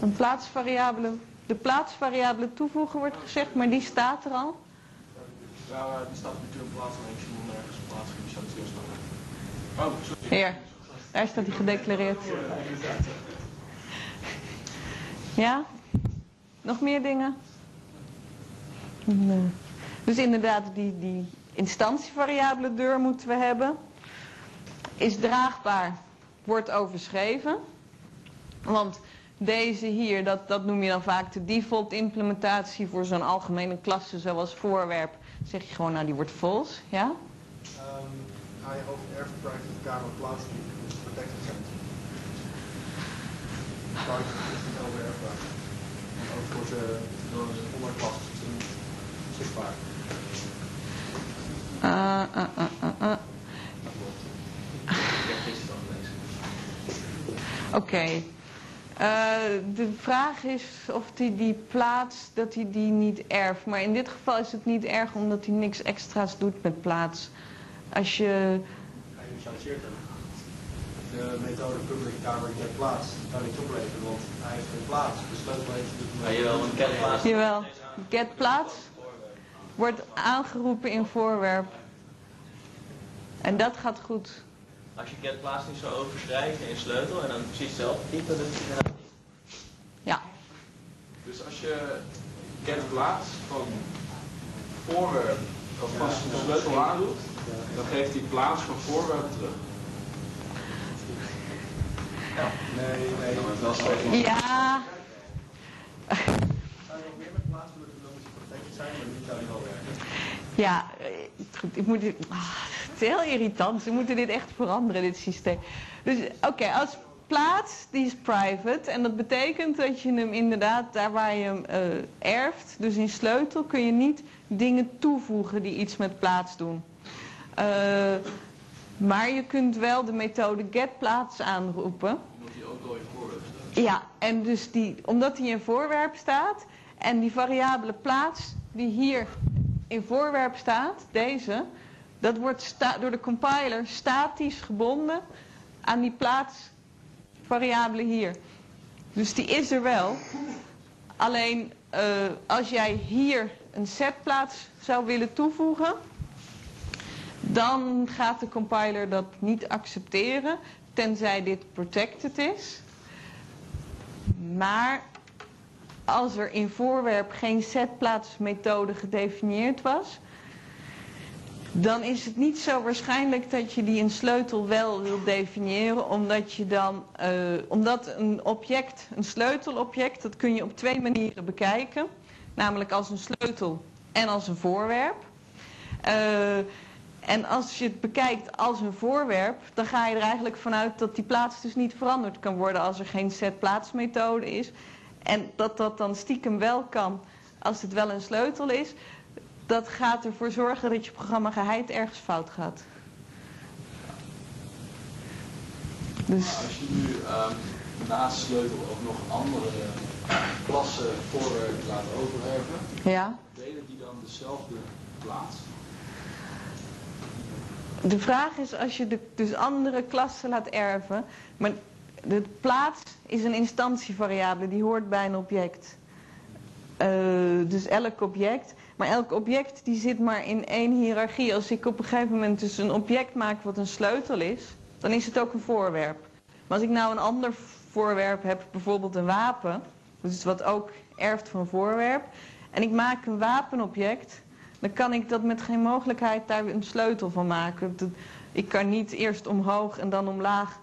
Een plaatsvariabele, de plaatsvariabele toevoegen wordt gezegd, maar die staat er al. Ja, eh, die staat natuurlijk plaats en ik zie hem nergens plaatsen, die staat stilstaan. Oh, sorry. Hier, daar staat hij gedeclareerd. Ja? Nog meer dingen? Nee. Dus inderdaad, die, die instantievariabele deur moeten we hebben. Is draagbaar, wordt overschreven. Want deze hier, dat, dat noem je dan vaak de default implementatie voor zo'n algemene klasse zoals voorwerp. Zeg je gewoon, nou die wordt false, ja? Ehm, ga je over kamer plaatsen die dus protected zijn. Heb gisteren al gelezen. Oké. De vraag is of hij die plaats, dat hij die niet erft. Maar in dit geval is het niet erg omdat hij niks extra's doet met plaats. Als je... De methode public kamer get plaats kan niet opleveren, want hij heeft geen plaats. De sleutel heeft Maar je wel een kenplaats. Jawel. Get plaats wordt aangeroepen in voorwerp. En dat gaat goed. Als je get plaats niet zou overschrijven in sleutel en dan precies hetzelfde type, dan is het inderdaad niet. Dus als je get plaats van voorwerp alvast de sleutel aandoet, dan geeft hij plaats van voorwerp terug. Nee, nee, wel spelen. Ja, je nog meer met protectie zijn, ja, ik moet dit, ah, het is heel irritant. Ze moeten dit echt veranderen, dit systeem. Dus oké, als plaats, die is private. En dat betekent dat je hem inderdaad, daar waar je hem eh, erft, dus in sleutel, kun je niet dingen toevoegen die iets met plaats doen. Eh, maar je kunt wel de methode getPlaats aanroepen. Omdat hij ook al in voorwerp staat. Ja, en dus die, omdat die in voorwerp staat en die variabele plaats die hier in voorwerp staat, deze, dat wordt sta- door de compiler statisch gebonden aan die plaatsvariabele hier. Dus die is er wel. Alleen eh, als jij hier een setplaats zou willen toevoegen, dan gaat de compiler dat niet accepteren, tenzij dit protected is. Maar als er in voorwerp geen setplaatsmethode gedefinieerd was, dan is het niet zo waarschijnlijk dat je die in sleutel wel wilt definiëren, omdat je dan, eh, omdat een object, een sleutelobject, dat kun je op twee manieren bekijken, namelijk als een sleutel en als een voorwerp. Eh, en als je het bekijkt als een voorwerp, dan ga je er eigenlijk vanuit dat die plaats dus niet veranderd kan worden als er geen setplaatsmethode is. En dat dat dan stiekem wel kan als het wel een sleutel is, dat gaat ervoor zorgen dat je programma geheid ergens fout gaat. Dus Als je nu ehm, naast sleutel ook nog andere klassen voorwerpen laat overwerven, ja. delen die dan dezelfde plaats? De vraag is als je de, dus andere klassen laat erven, maar de plaats is een instantievariabele, die hoort bij een object. Eh, dus elk object, maar elk object die zit maar in één hiërarchie. Als ik op een gegeven moment dus een object maak wat een sleutel is, dan is het ook een voorwerp. Maar als ik nou een ander voorwerp heb, bijvoorbeeld een wapen, dus wat ook erft van voorwerp, en ik maak een wapenobject, dan kan ik dat met geen mogelijkheid daar een sleutel van maken. Ik kan niet eerst omhoog en dan omlaag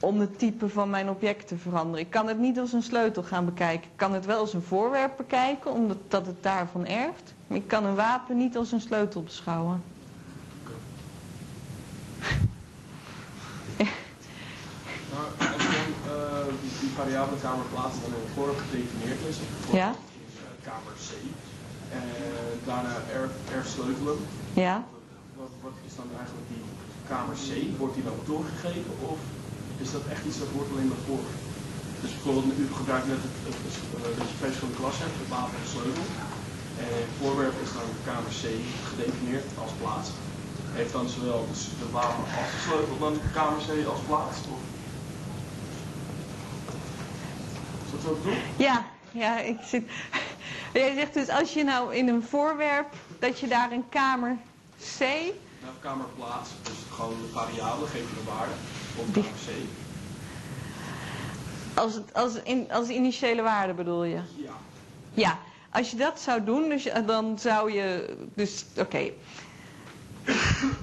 om het type van mijn object te veranderen. Ik kan het niet als een sleutel gaan bekijken. Ik kan het wel als een voorwerp bekijken, omdat dat het daarvan erft. Maar ik kan een wapen niet als een sleutel beschouwen. Maar als dan eh, die, die variabele kamerplaats dan in het voorwerp gedefinieerd is, bijvoorbeeld Ja. kamer C, daarna erf, erf sleutelen, Ja? wat, wat is dan eigenlijk die kamer C? Wordt die dan doorgegeven of is dat echt iets dat wordt alleen maar voor? Dus bijvoorbeeld, u gebruikt net het, het, het, eh, dat je twee verschillende klassen hebt, het wapen en de sleutel. En voorwerp is dan kamer C gedefinieerd als plaats. Heeft dan zowel de wapen als de sleutel dan kamer C als plaats? Of? Is dat zo? Ja, ja, ik zit. Jij zegt dus als je nou in een voorwerp, dat je daar een kamer C. Nou, kamerplaats, dus gewoon de variabele, geef je een waarde op kamer C. Als, het, als, in, als initiële waarde bedoel je? Ja. Ja, als je dat zou doen, dus, dan zou je. Dus, oké.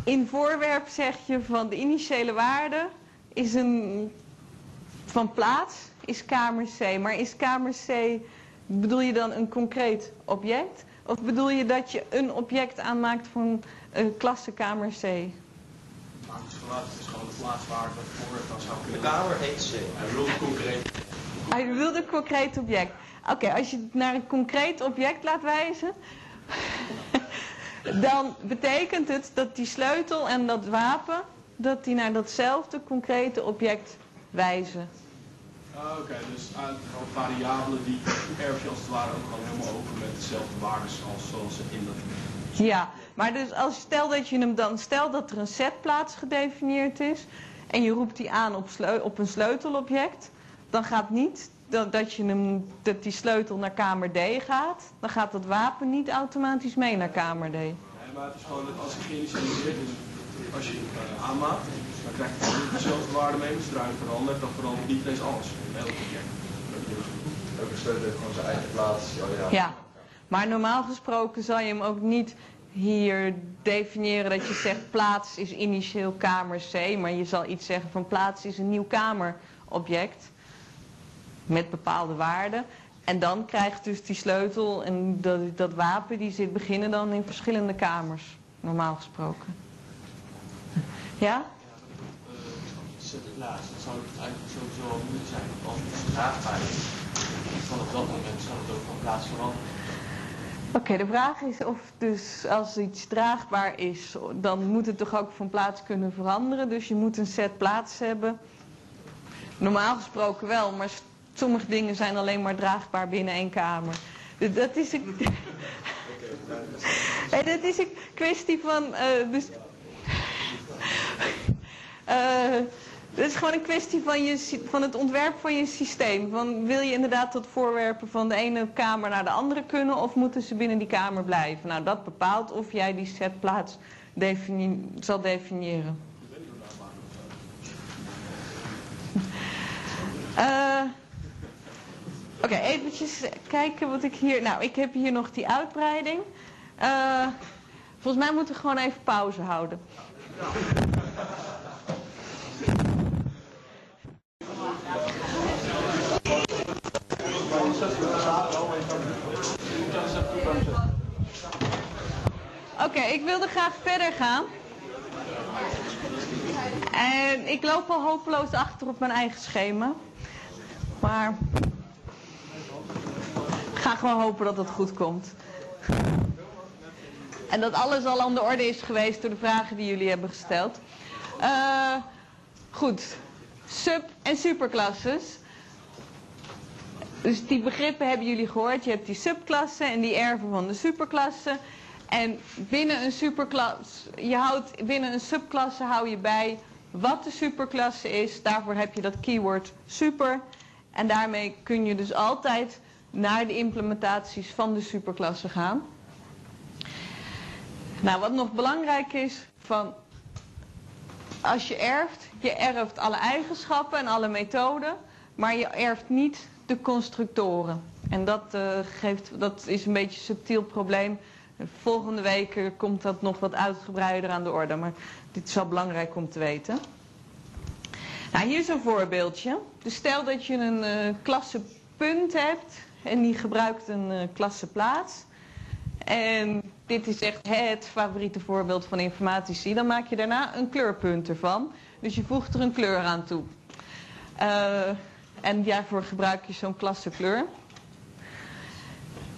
In voorwerp zeg je van de initiële waarde is een. van plaats is kamer C. Maar is kamer C. bedoel je dan een concreet object? Of bedoel je dat je een object aanmaakt van een klasse kamer C? Maakt het is gewoon de plaatswaarde dat het voorwerp dan zou De kunnen. kamer heet C. Hij wilde concreet. Hij wilde een concreet object. Oké, als je het naar een concreet object laat wijzen, <laughs> dan betekent het dat die sleutel en dat wapen, dat die naar datzelfde concrete object wijzen. Ah, Oké, dus uit gewoon variabelen die erf je als het ware ook gewoon helemaal over met dezelfde waarden als zoals ze in dat. Ja, maar dus als stel dat je hem dan, stel dat er een setplaats gedefinieerd is en je roept die aan op, sleu- op een sleutelobject, dan gaat niet dat, dat, je hem, dat die sleutel naar kamer D gaat, dan gaat dat wapen niet automatisch mee naar kamer D. Nee, maar het is gewoon dat als het geïnitialiseerd is, als je het eh, aanmaakt, dan krijg je dezelfde waarde mee. Je verandert, dan verandert niet ineens alles. Elk object. Elke sleutel heeft gewoon zijn eigen plaats. Ja, ja. Ja, maar normaal gesproken zal je hem ook niet hier definiëren dat je zegt plaats is initieel kamer C, maar je zal iets zeggen van plaats is een nieuw kamerobject met bepaalde waarden. En dan krijgt dus die sleutel en dat, dat wapen die zit beginnen dan in verschillende kamers, normaal gesproken. Ja? Zou eigenlijk sowieso al zijn, als het draagbaar is, vanaf dat moment zal het ook van plaats veranderen. Oké, de vraag is of dus als iets draagbaar is, dan moet het toch ook van plaats kunnen veranderen. Dus je moet een set plaats hebben. Normaal gesproken wel, maar sommige dingen zijn alleen maar draagbaar binnen één kamer. Dat is een, <laughs> dat is een kwestie van. eh, dus, het is gewoon een kwestie van, je, van het ontwerp van je systeem. Van, wil je inderdaad tot voorwerpen van de ene kamer naar de andere kunnen of moeten ze binnen die kamer blijven? Nou, dat bepaalt of jij die setplaats zal definiëren. <laughs> Eh, Oké, eventjes kijken wat ik hier... Nou, ik heb hier nog die uitbreiding. Eh, volgens mij moeten we gewoon even pauze houden. Oké, ik wilde graag verder gaan. En ik loop al hopeloos achter op mijn eigen schema. Maar ik ga gewoon hopen dat het goed komt. En dat alles al aan de orde is geweest door de vragen die jullie hebben gesteld. Eh, goed, sub- en superklasses. Dus die begrippen hebben jullie gehoord. Je hebt die subklassen en die erven van de superklassen. En binnen een superklas, je houdt binnen een subklasse hou je bij wat de superklasse is. Daarvoor heb je dat keyword super. En daarmee kun je dus altijd naar de implementaties van de superklasse gaan. Nou, wat nog belangrijk is, van als je erft, je erft alle eigenschappen en alle methoden, maar je erft niet de constructoren. En dat, eh, geeft, dat is een beetje een subtiel probleem. Volgende week eh, komt dat nog wat uitgebreider aan de orde, maar dit is wel belangrijk om te weten. Nou, hier is een voorbeeldje. Dus stel dat je een eh klasse punt hebt en die gebruikt een eh klasse plaats. En dit is echt het favoriete voorbeeld van informatici. Dan maak je daarna een kleurpunt ervan. Dus je voegt er een kleur aan toe. Eh, en daarvoor gebruik je zo'n klasse kleur.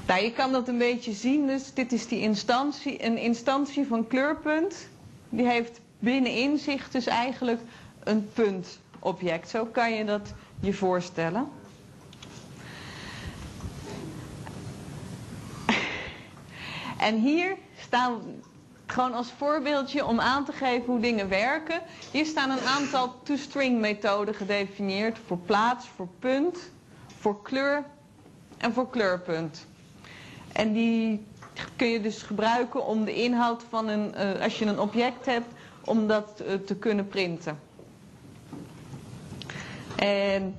Nou, je kan dat een beetje zien. Dus dit is die instantie, een instantie van kleurpunt. Die heeft binnenin zich dus eigenlijk een puntobject. Zo kan je dat je voorstellen. <laughs> En hier staan gewoon als voorbeeldje om aan te geven hoe dingen werken. Hier staan een aantal toString methoden gedefinieerd voor plaats, voor punt, voor kleur en voor kleurpunt. En die kun je dus gebruiken om de inhoud van een, eh, als je een object hebt, om dat eh, te kunnen printen. En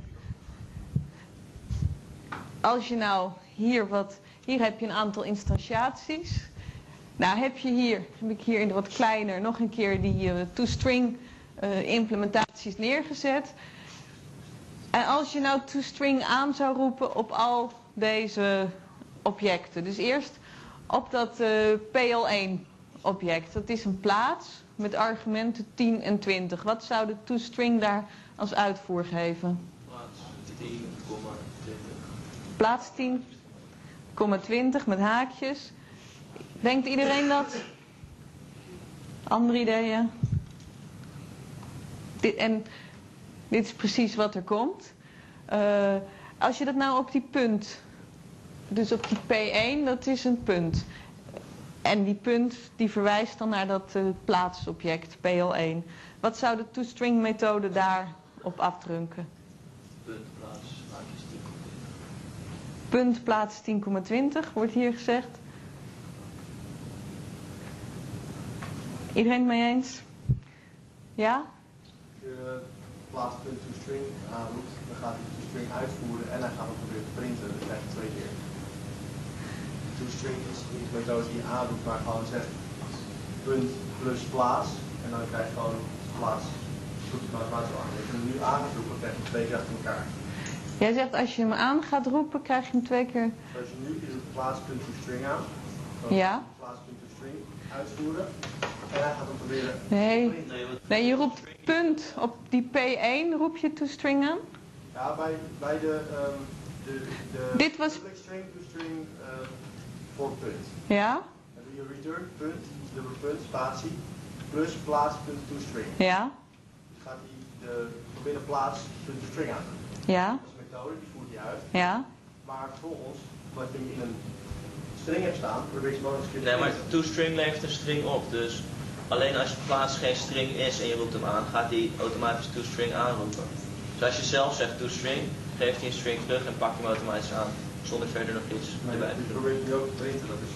als je nou hier wat, hier heb je een aantal instantiaties. Nou heb je hier, heb ik hier in de wat kleiner nog een keer die eh, toString eh, implementaties neergezet. En als je nou toString aan zou roepen op al deze objecten. Dus eerst op dat eh, PL1 object. Dat is een plaats met argumenten 10 en 20. Wat zou de toString daar als uitvoer geven? Plaats 10, 20. Plaats 10, 20 met haakjes. Denkt iedereen dat? Andere ideeën? Dit, en dit is precies wat er komt. Eh, als je dat nou op die punt, dus op die P1, dat is een punt. En die punt die verwijst dan naar dat eh, plaatsobject PL1. Wat zou de toString methode daarop afdrunken? Punt, plaats, haakjes 10. Punt plaats 10,20 wordt hier gezegd. Iedereen het mee eens? Ja? Je plaats.toString aanroept, dan gaat hij de toString uitvoeren en hij gaat hem proberen te printen. Dat krijg je twee keer. ToString is niet de methode die je aanroept, maar gewoon zegt punt plus plaats. En dan krijg je gewoon plaats. Je het plaats aan. Hem nu aan gaat roepen, krijg je hem twee keer achter elkaar. Jij zegt als je hem aan gaat roepen, krijg je hem twee keer. Als je nu is het aan. Dan Ja. Plaats.toString uitvoeren. En hij gaat hem proberen Nee. Nee, je roept punt op die P1 roep je toestring aan. Ja, bij, bij de, ehm, de, de Dit was- public string to string ehm, voor punt. Ja? Doe je return punt, dubbele punt, spatie, plus plaats punt to string. Ja? Dus gaat hij de probeerde plaats punt to string aan. Ja? Dat is een methode, die voert hij uit. Ja? Maar vervolgens, wat je in een string hebt staan, probeer je gewoon een keer nee, maar toString levert een string op. Dus alleen als je plaats geen string is en je roept hem aan, gaat hij automatisch toString aanroepen. Dus als je zelf zegt toString, geeft hij een string terug en pakt hem automatisch aan. Zonder verder nog iets Maar erbij te je doen. ook te printen, dat is...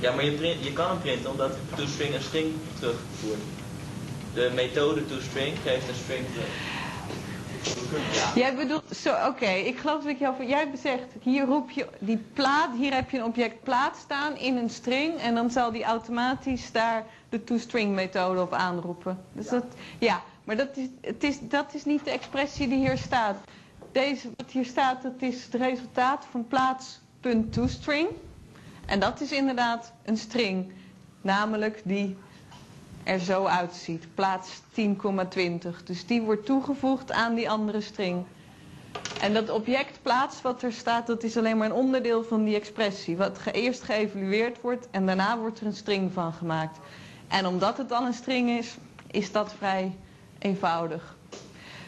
Ja, maar je, print, je kan hem printen omdat toString een string terugvoert. De methode toString geeft een string terug. Jij bedoelt, zo, oké, ik geloof dat ik jou, jij zegt, hier roep je die plaat, hier heb je een object plaat staan in een string en dan zal die automatisch daar de toString methode op aanroepen. Dus dat, ja, maar dat is, het is, dat is niet de expressie die hier staat. Deze, wat hier staat, dat is het resultaat van plaats.toString. En dat is inderdaad een string, namelijk die er zo uitziet. Plaats 10,20. Dus die wordt toegevoegd aan die andere string. En dat object plaats wat er staat, dat is alleen maar een onderdeel van die expressie. Wat ge eerst geëvalueerd wordt en daarna wordt er een string van gemaakt. En omdat het dan een string is, is dat vrij eenvoudig.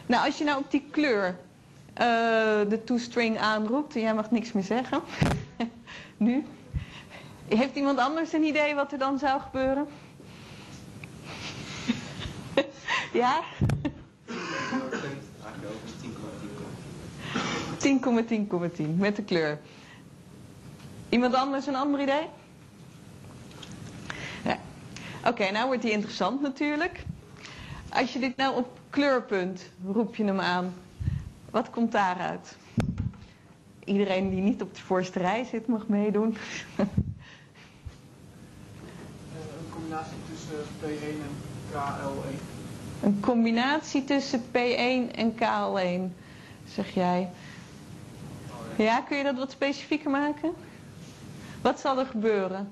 Nou, als je nou op die kleur eh, de toString aanroept, jij mag niks meer zeggen. <laughs> nu. Heeft iemand anders een idee wat er dan zou gebeuren? <laughs> ja? Eigenlijk over 10,10 10,10,10 met de kleur. Iemand anders een ander idee? Oké, nou wordt die interessant natuurlijk. Als je dit nou op kleurpunt roep je hem aan, wat komt daaruit? Iedereen die niet op de voorste rij zit mag meedoen. Eh, een combinatie tussen P1 en KL1. Een combinatie tussen P1 en KL1, zeg jij. Ja, kun je dat wat specifieker maken? Wat zal er gebeuren?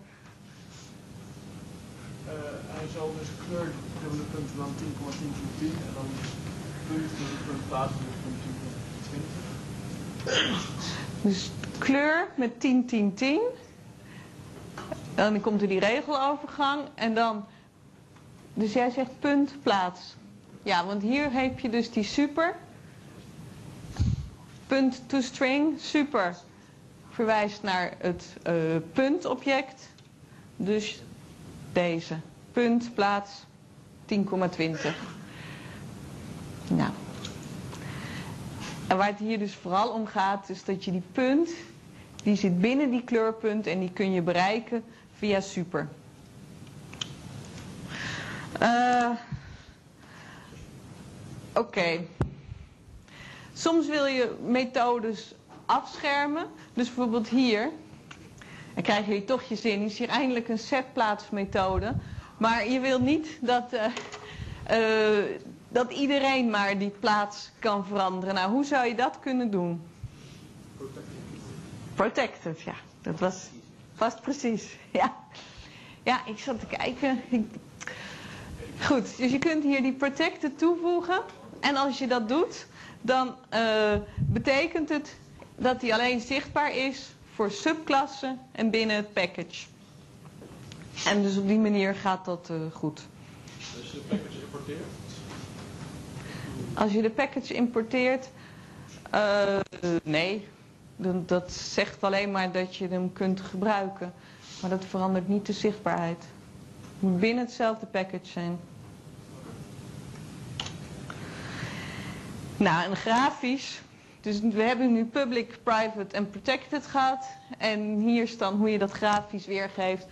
Eh, hij zal dus kleur dubbele punten dan 10,10 keer 10 en dan punt dubbele punt plaats dubbele punt 10,20. Dus kleur met 10, 10, 10. Dan komt er die regelovergang en dan... Dus jij zegt punt, plaats. Ja, want hier heb je dus die super. Punt to string, super. Verwijst naar het eh, puntobject. Dus deze. Punt, plaats, 10,20. Nou. En waar het hier dus vooral om gaat, is dat je die punt, die zit binnen die kleurpunt en die kun je bereiken via super. Eh, Oké. Soms wil je methodes afschermen. Dus bijvoorbeeld hier. Dan krijgen jullie toch je zin. Is hier eindelijk een setplaatsmethode. Maar je wil niet dat, eh, eh, dat iedereen maar die plaats kan veranderen. Nou, hoe zou je dat kunnen doen? Protected, ja. Dat was vast precies. <laughs> Ja, ja ik zat te kijken. Goed, dus je kunt hier die protected toevoegen. En als je dat doet, dan eh, betekent het dat die alleen zichtbaar is voor subklassen en binnen het package. En dus op die manier gaat dat eh, goed. Dus de package importeert. Als je de package importeert, eh, nee, dat zegt alleen maar dat je hem kunt gebruiken. Maar dat verandert niet de zichtbaarheid. Het moet binnen hetzelfde package zijn. Nou, en grafisch. Dus we hebben nu public, private en protected gehad. En hier is dan hoe je dat grafisch weergeeft.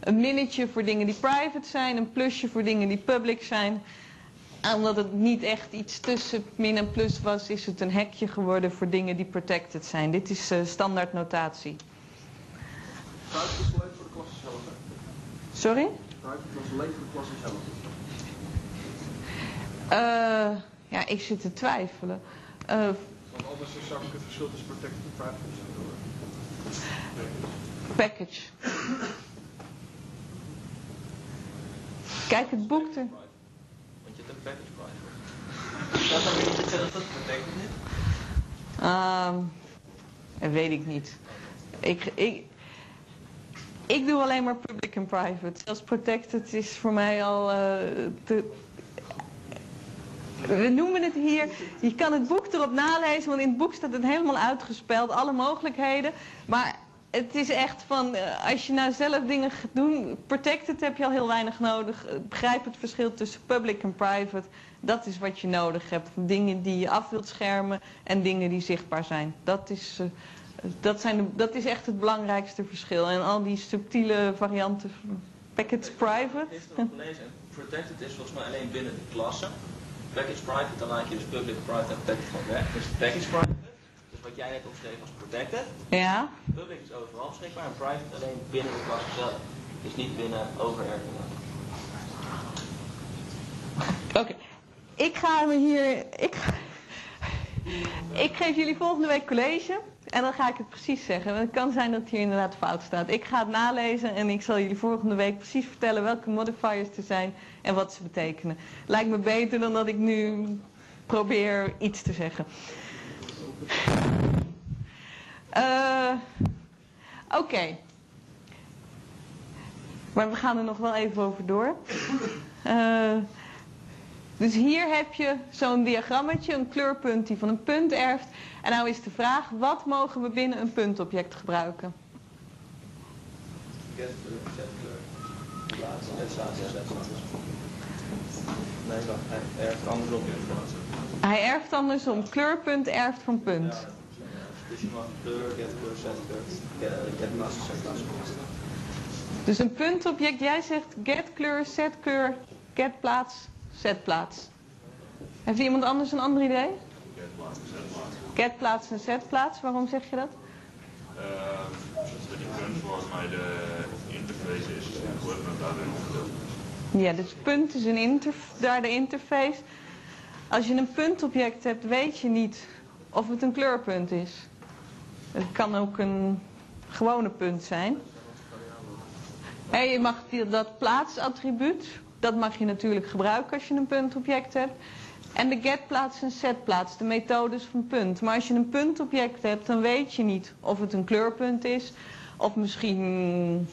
Een minnetje voor dingen die private zijn, een plusje voor dingen die public zijn. Omdat het niet echt iets tussen min en plus was, is het een hekje geworden voor dingen die protected zijn. Dit is eh, standaard notatie. Private is alleen voor de klasse zelf? Sorry? Private was alleen voor de klasse zelf. Eh, ja, ik zit te twijfelen. Eh, Want anders zou ik het verschil tussen protected en private moeten doen. package. Kijk, het boek er. Want je hebt een package price. Dat zou niet zeggen dat dat betekent niet. Ehm, dat weet ik niet. Ik, ik, ik doe alleen maar public en private. Zelfs protected is voor mij al eh, te... We noemen het hier, je kan het boek erop nalezen, want in het boek staat het helemaal uitgespeld, alle mogelijkheden. Maar het is echt van, eh, als je nou zelf dingen gaat doen, protected heb je al heel weinig nodig. Eh, Begrijp het verschil tussen public en private. Dat is wat je nodig hebt. Dingen die je af wilt schermen en dingen die zichtbaar zijn. Dat is, eh, dat zijn dat is echt het belangrijkste verschil. En al die subtiele varianten, package private. Er nog gelezen. Protected is volgens mij alleen binnen de klasse. Package private, dan maak je dus public, private en protected van weg. Dus package private, dus wat jij net opschreef als protected. Ja, Public is overal beschikbaar en private alleen binnen de klasse zelf. Dus niet binnen overervingen. oké. Ik ga me hier, ik, ik geef jullie volgende week college. En dan ga ik het precies zeggen. Want het kan zijn dat hier inderdaad fout staat. Ik ga het nalezen en ik zal jullie volgende week precies vertellen welke modifiers er zijn en wat ze betekenen. Lijkt me beter dan dat ik nu probeer iets te zeggen. Eh, Oké. Maar we gaan er nog wel even over door. Eh, dus hier heb je zo'n diagrammetje, een kleurpunt die van een punt erft. En nou is de vraag, wat mogen we binnen een puntobject gebruiken? Get kleur, zet kleur. Plaats, net plaats, zet plaats. Nee, wacht, hij erft andersom. Hij erft andersom. Kleurpunt erft van punt. Dus je mag kleur, get kleur, zet kleur. Get, plaats. Dus een puntobject, jij zegt get kleur, set kleur, get plaats, set plaats. Heeft iemand anders een ander idee? Get plaats en set plaats, waarom zeg je dat? Ehm, dat die punt volgens mij de interface is, wordt met daarin opgedeeld. Ja, dus punt is een daar de interface. Als je een puntobject hebt, weet je niet of het een kleurpunt is. Het kan ook een gewone punt zijn. En je mag dat plaatsattribuut, dat mag je natuurlijk gebruiken als je een puntobject hebt. En de getplaats en setplaats, de methodes van punt. Maar als je een puntobject hebt, dan weet je niet of het een kleurpunt is. Of misschien,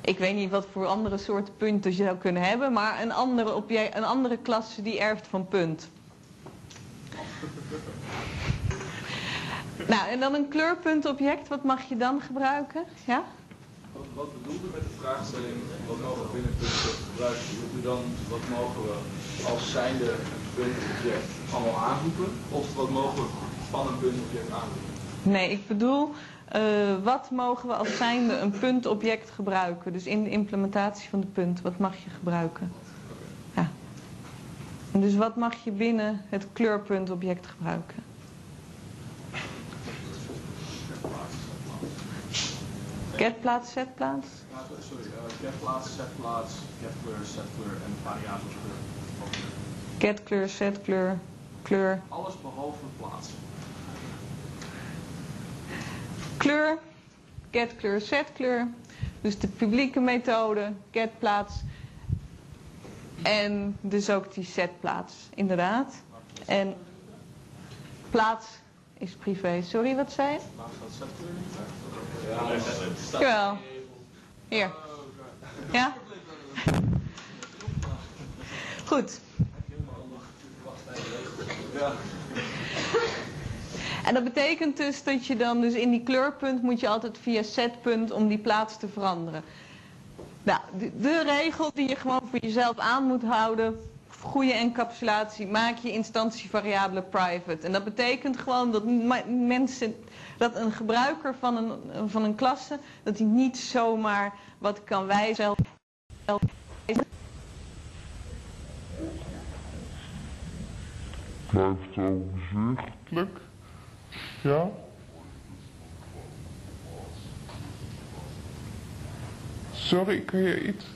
ik weet niet wat voor andere soorten punten je zou kunnen hebben. Maar een andere, object, een andere klasse die erft van punt. Nou, en dan een kleurpuntobject, wat mag je dan gebruiken? Ja? Wat, wat bedoelde met de vraagstelling, wat mogen we binnen gebruiken? Bedoelt u dan, wat mogen we als zijnde een puntobject allemaal aanroepen? Of wat mogen we van een puntobject aanroepen? Nee, ik bedoel, eh, wat mogen we als zijnde een puntobject gebruiken? Dus in de implementatie van de punt, wat mag je gebruiken? Ja. En Dus wat mag je binnen het kleurpuntobject gebruiken? Getplaats, setplaats? Sorry, uh, get plaats, set plaats, get kleur, set kleur en variabele kleur. Get kleur, set kleur. Alles behalve plaats. Kleur, get kleur, set kleur. Dus de publieke methode, get plaats. En dus ook die set plaats, inderdaad. En plaats is privé. Sorry, wat zei je? Niet? Ja. Hier. Ja? Goed. En dat betekent dus dat je dan dus in die kleurpunt moet je altijd via setpunt om die plaats te veranderen. Nou, de regel die je gewoon voor jezelf aan moet houden, goede encapsulatie, maak je instantievariabele private. En dat betekent gewoon dat mensen, dat een gebruiker van een, van een klasse, dat hij niet zomaar wat kan wijzen. Blijft overzichtelijk. Ja. Sorry, kun je iets?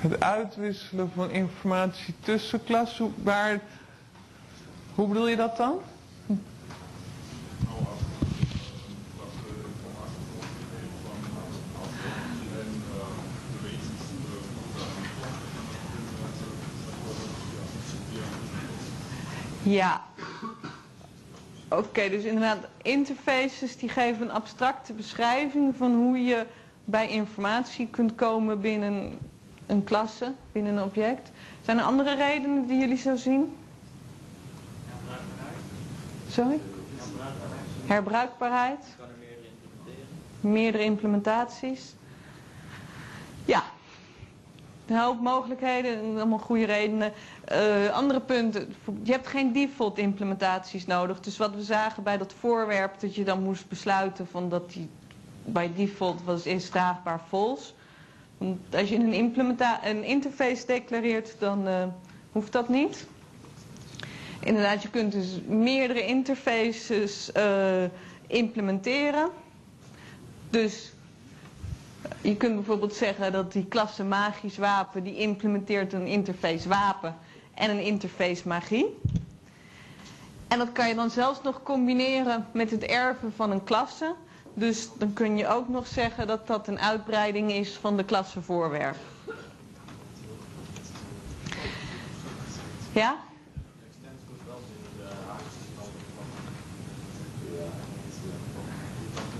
Het uitwisselen van informatie tussen klassen, waar... Hoe bedoel je dat dan? Ja. Oké, dus inderdaad, interfaces die geven een abstracte beschrijving van hoe je bij informatie kunt komen binnen een klasse, binnen een object. Zijn er andere redenen die jullie zo zien? Sorry? Herbruikbaarheid? er meerdere implementaties? Ja. Een hoop mogelijkheden, allemaal goede redenen. Eh, andere punten, je hebt geen default implementaties nodig. Dus wat we zagen bij dat voorwerp, dat je dan moest besluiten van dat die bij default was is draagbaar false. Want als je een, een interface declareert, dan eh, hoeft dat niet. Inderdaad, je kunt dus meerdere interfaces eh, implementeren. Dus je kunt bijvoorbeeld zeggen dat die klasse magisch wapen, die implementeert een interface wapen en een interface magie. En dat kan je dan zelfs nog combineren met het erven van een klasse. Dus dan kun je ook nog zeggen dat dat een uitbreiding is van de klasse voorwerp. Ja?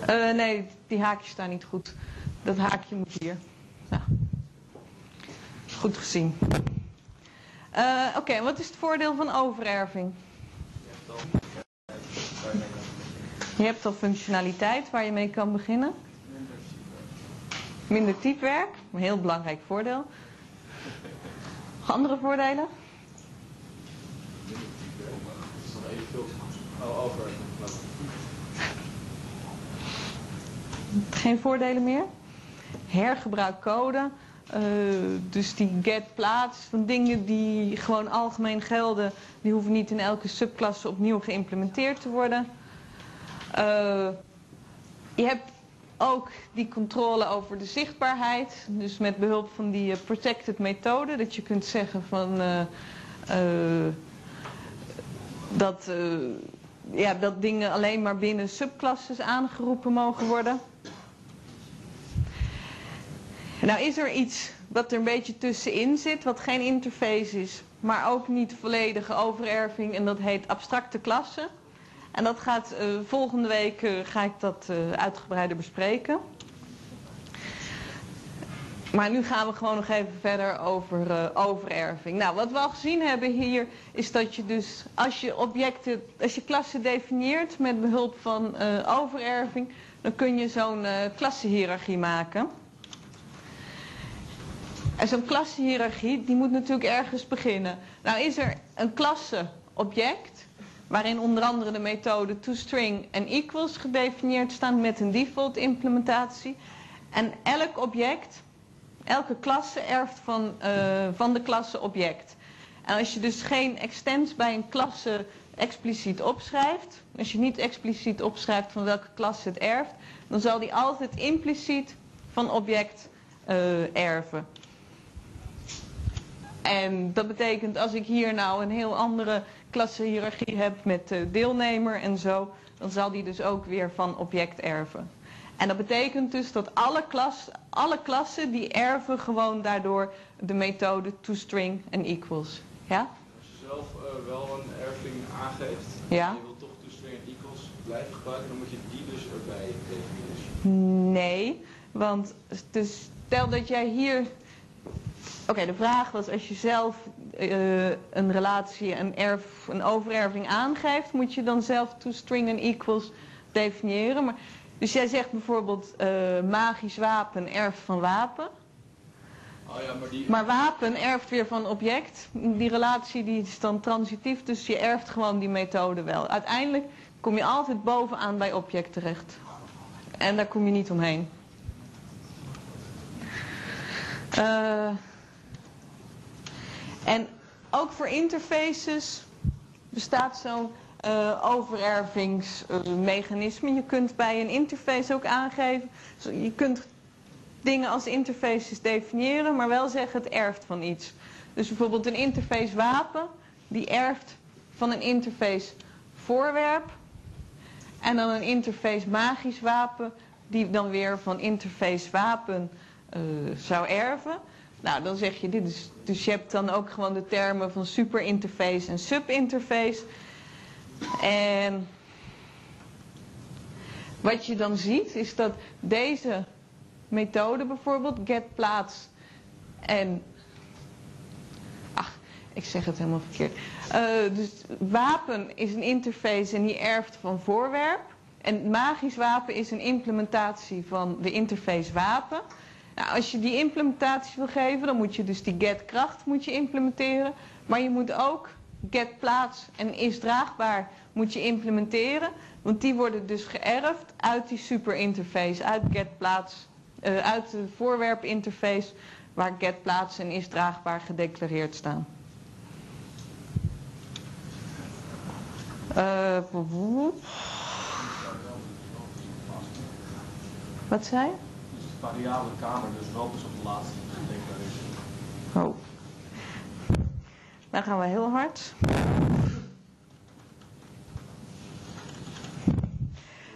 Eh, nee, die haakjes staan niet goed. Dat haakje moet hier. Ja. Goed gezien. Eh, Oké, wat is het voordeel van overerving? Je hebt al functionaliteit waar je mee kan beginnen. Minder typewerk, een heel belangrijk voordeel. Andere voordelen? Geen voordelen meer? Hergebruik code. eh, dus die get plaats van dingen die gewoon algemeen gelden, die hoeven niet in elke subklasse opnieuw geïmplementeerd te worden. Eh, je hebt ook die controle over de zichtbaarheid. Dus met behulp van die eh, protected methode. Dat je kunt zeggen van eh, dat, ja, dat dingen alleen maar binnen subklasses aangeroepen mogen worden. Nou is er iets wat er een beetje tussenin zit, wat geen interface is, maar ook niet volledige overerving en dat heet abstracte klassen. En dat gaat eh, volgende week eh, ga ik dat eh, uitgebreider bespreken. Maar nu gaan we gewoon nog even verder over overerving. Nou, wat we al gezien hebben hier is dat je dus als je objecten, als je klassen definieert met behulp van overerving, dan kun je zo'n klassenhiërarchie maken. En zo'n klassenhiërarchie, die moet natuurlijk ergens beginnen. Nou is er een klasseobject, waarin onder andere de methode toString en equals gedefinieerd staan met een default implementatie. En elk object, elke klasse erft van, eh, van de klasse object. En als je dus geen extens bij een klasse expliciet opschrijft, als je niet expliciet opschrijft van welke klasse het erft, dan zal die altijd impliciet van object eh, erven. En dat betekent als ik hier nou een heel andere klassenhiërarchie heb met eh, deelnemer en zo, dan zal die dus ook weer van object erven. En dat betekent dus dat alle, klas, alle klassen die erven gewoon daardoor de methode toString en equals. Ja? Als je zelf eh, wel een erving aangeeft, Ja. en je wilt toch toString en equals blijven gebruiken, dan moet je die dus erbij definiëren. Nee, want dus stel dat jij hier. Oké, de vraag was als je zelf eh, een relatie, een, erf, een overerving aangeeft, moet je dan zelf toString en equals definiëren. Maar, dus jij zegt bijvoorbeeld eh, magisch wapen erft van wapen. Oh ja, maar die... Maar wapen erft weer van object. Die relatie die is dan transitief, dus je erft gewoon die methode wel. Uiteindelijk kom je altijd bovenaan bij object terecht. En daar kom je niet omheen. Eh, en ook voor interfaces bestaat zo'n uh, overervingsmechanisme. je kunt bij een interface ook aangeven. Je kunt dingen als interfaces definiëren, maar wel zeggen het erft van iets. Dus bijvoorbeeld een interface wapen, die erft van een interface voorwerp. En dan een interface magisch wapen, die dan weer van interface wapen uh, zou erven. Nou, dan zeg je dit is. Dus je hebt dan ook gewoon de termen van superinterface en subinterface. En wat je dan ziet is dat deze methode bijvoorbeeld, get plaats en ach, ik zeg het helemaal verkeerd. Uh, dus wapen is een interface en die erft van voorwerp. En magisch wapen is een implementatie van de interface wapen. Nou, als je die implementatie wil geven, dan moet je dus die get kracht moet je implementeren. Maar je moet ook get plaats en is draagbaar moet je implementeren. Want die worden dus geërfd uit die superinterface, uit get plaats, uh, uit de voorwerpinterface waar get plaats en is draagbaar gedeclareerd staan. Uh, wat zei je? De variabele kamer, dus rook is op de laatste gedeclareerd. Oh. Dan gaan we heel hard.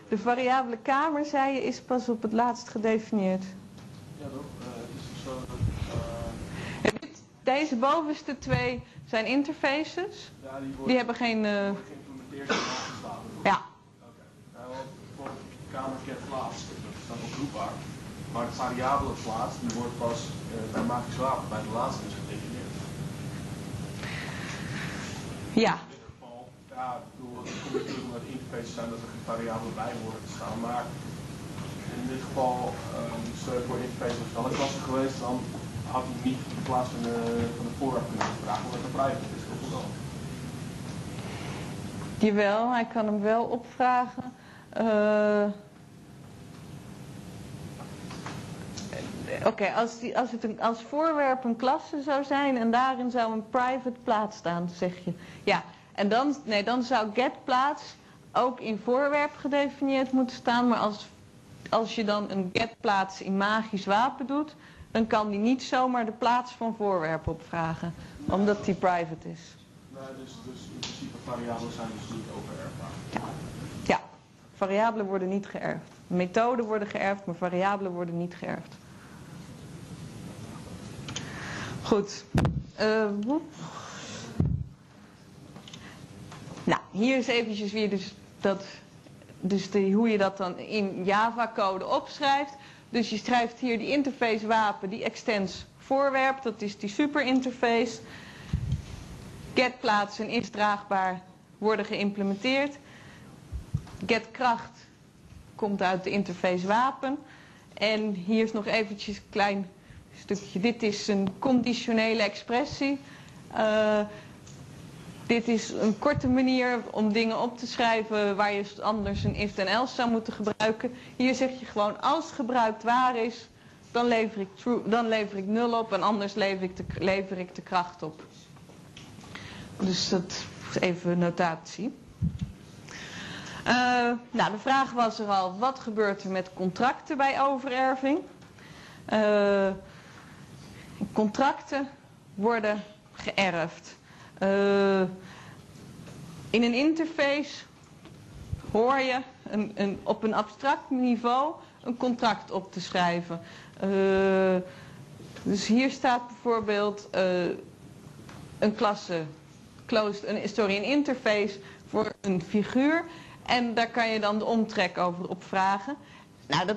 De variabele kamer, zei je, is pas op het laatst gedefinieerd. Ja, toch? Uh, het is zo dat, uh... Deze bovenste twee zijn interfaces. Ja, die, worden, die hebben geen... Uh... geïmplementeerd in staten. Ja. Oké. Okay. Nou, bijvoorbeeld kamer get plaats, dat staat oproepbaar. Maar de variabele plaats, die wordt pas bij magisch wapen, bij de laatste dus gedefinieerd. Ja. In dit geval, ja, ik bedoel, het komt natuurlijk omdat interfaces zijn dat er geen variabelen bij te staan. Maar in dit geval, stel je voor interface was wel een klasse geweest, dan had hij niet in plaats van de, van de voorwerp kunnen vragen, omdat het private is. Of wel? Jawel, hij kan hem wel opvragen. Uh, Oké, okay, als, die, als het een, als voorwerp een klasse zou zijn en daarin zou een private plaats staan, zeg je. Ja, en dan, nee, dan zou get plaats ook in voorwerp gedefinieerd moeten staan. Maar als, als je dan een get plaats in magisch wapen doet, dan kan die niet zomaar de plaats van voorwerp opvragen. Omdat die private is. Nee, dus, dus in principe variabelen zijn dus niet overerfbaar. Ja. ja, variabelen worden niet geërfd. Methoden worden geërfd, maar variabelen worden niet geërfd. Goed. Uh, nou, hier is eventjes weer dus, dat, dus de, hoe je dat dan in Java-code opschrijft. Dus je schrijft hier die interface wapen, die extens voorwerp, dat is die superinterface. Get plaats en is draagbaar worden geïmplementeerd. Get kracht komt uit de interface wapen. En hier is nog eventjes een klein Dit is een conditionele expressie. Uh, dit is een korte manier om dingen op te schrijven waar je anders een if en else zou moeten gebruiken. Hier zeg je gewoon als gebruikt waar is, dan lever ik, true, dan lever ik 0 op en anders lever ik, de, lever ik de kracht op. Dus dat is even notatie. Uh, nou, de vraag was er al, wat gebeurt er met contracten bij overerving? Uh, contracten worden geërfd. Uh, in een interface hoor je een, een, op een abstract niveau een contract op te schrijven. Uh, dus hier staat bijvoorbeeld uh, een klasse closed, een, sorry, een interface voor een figuur. En daar kan je dan de omtrek over opvragen. Nou, dat,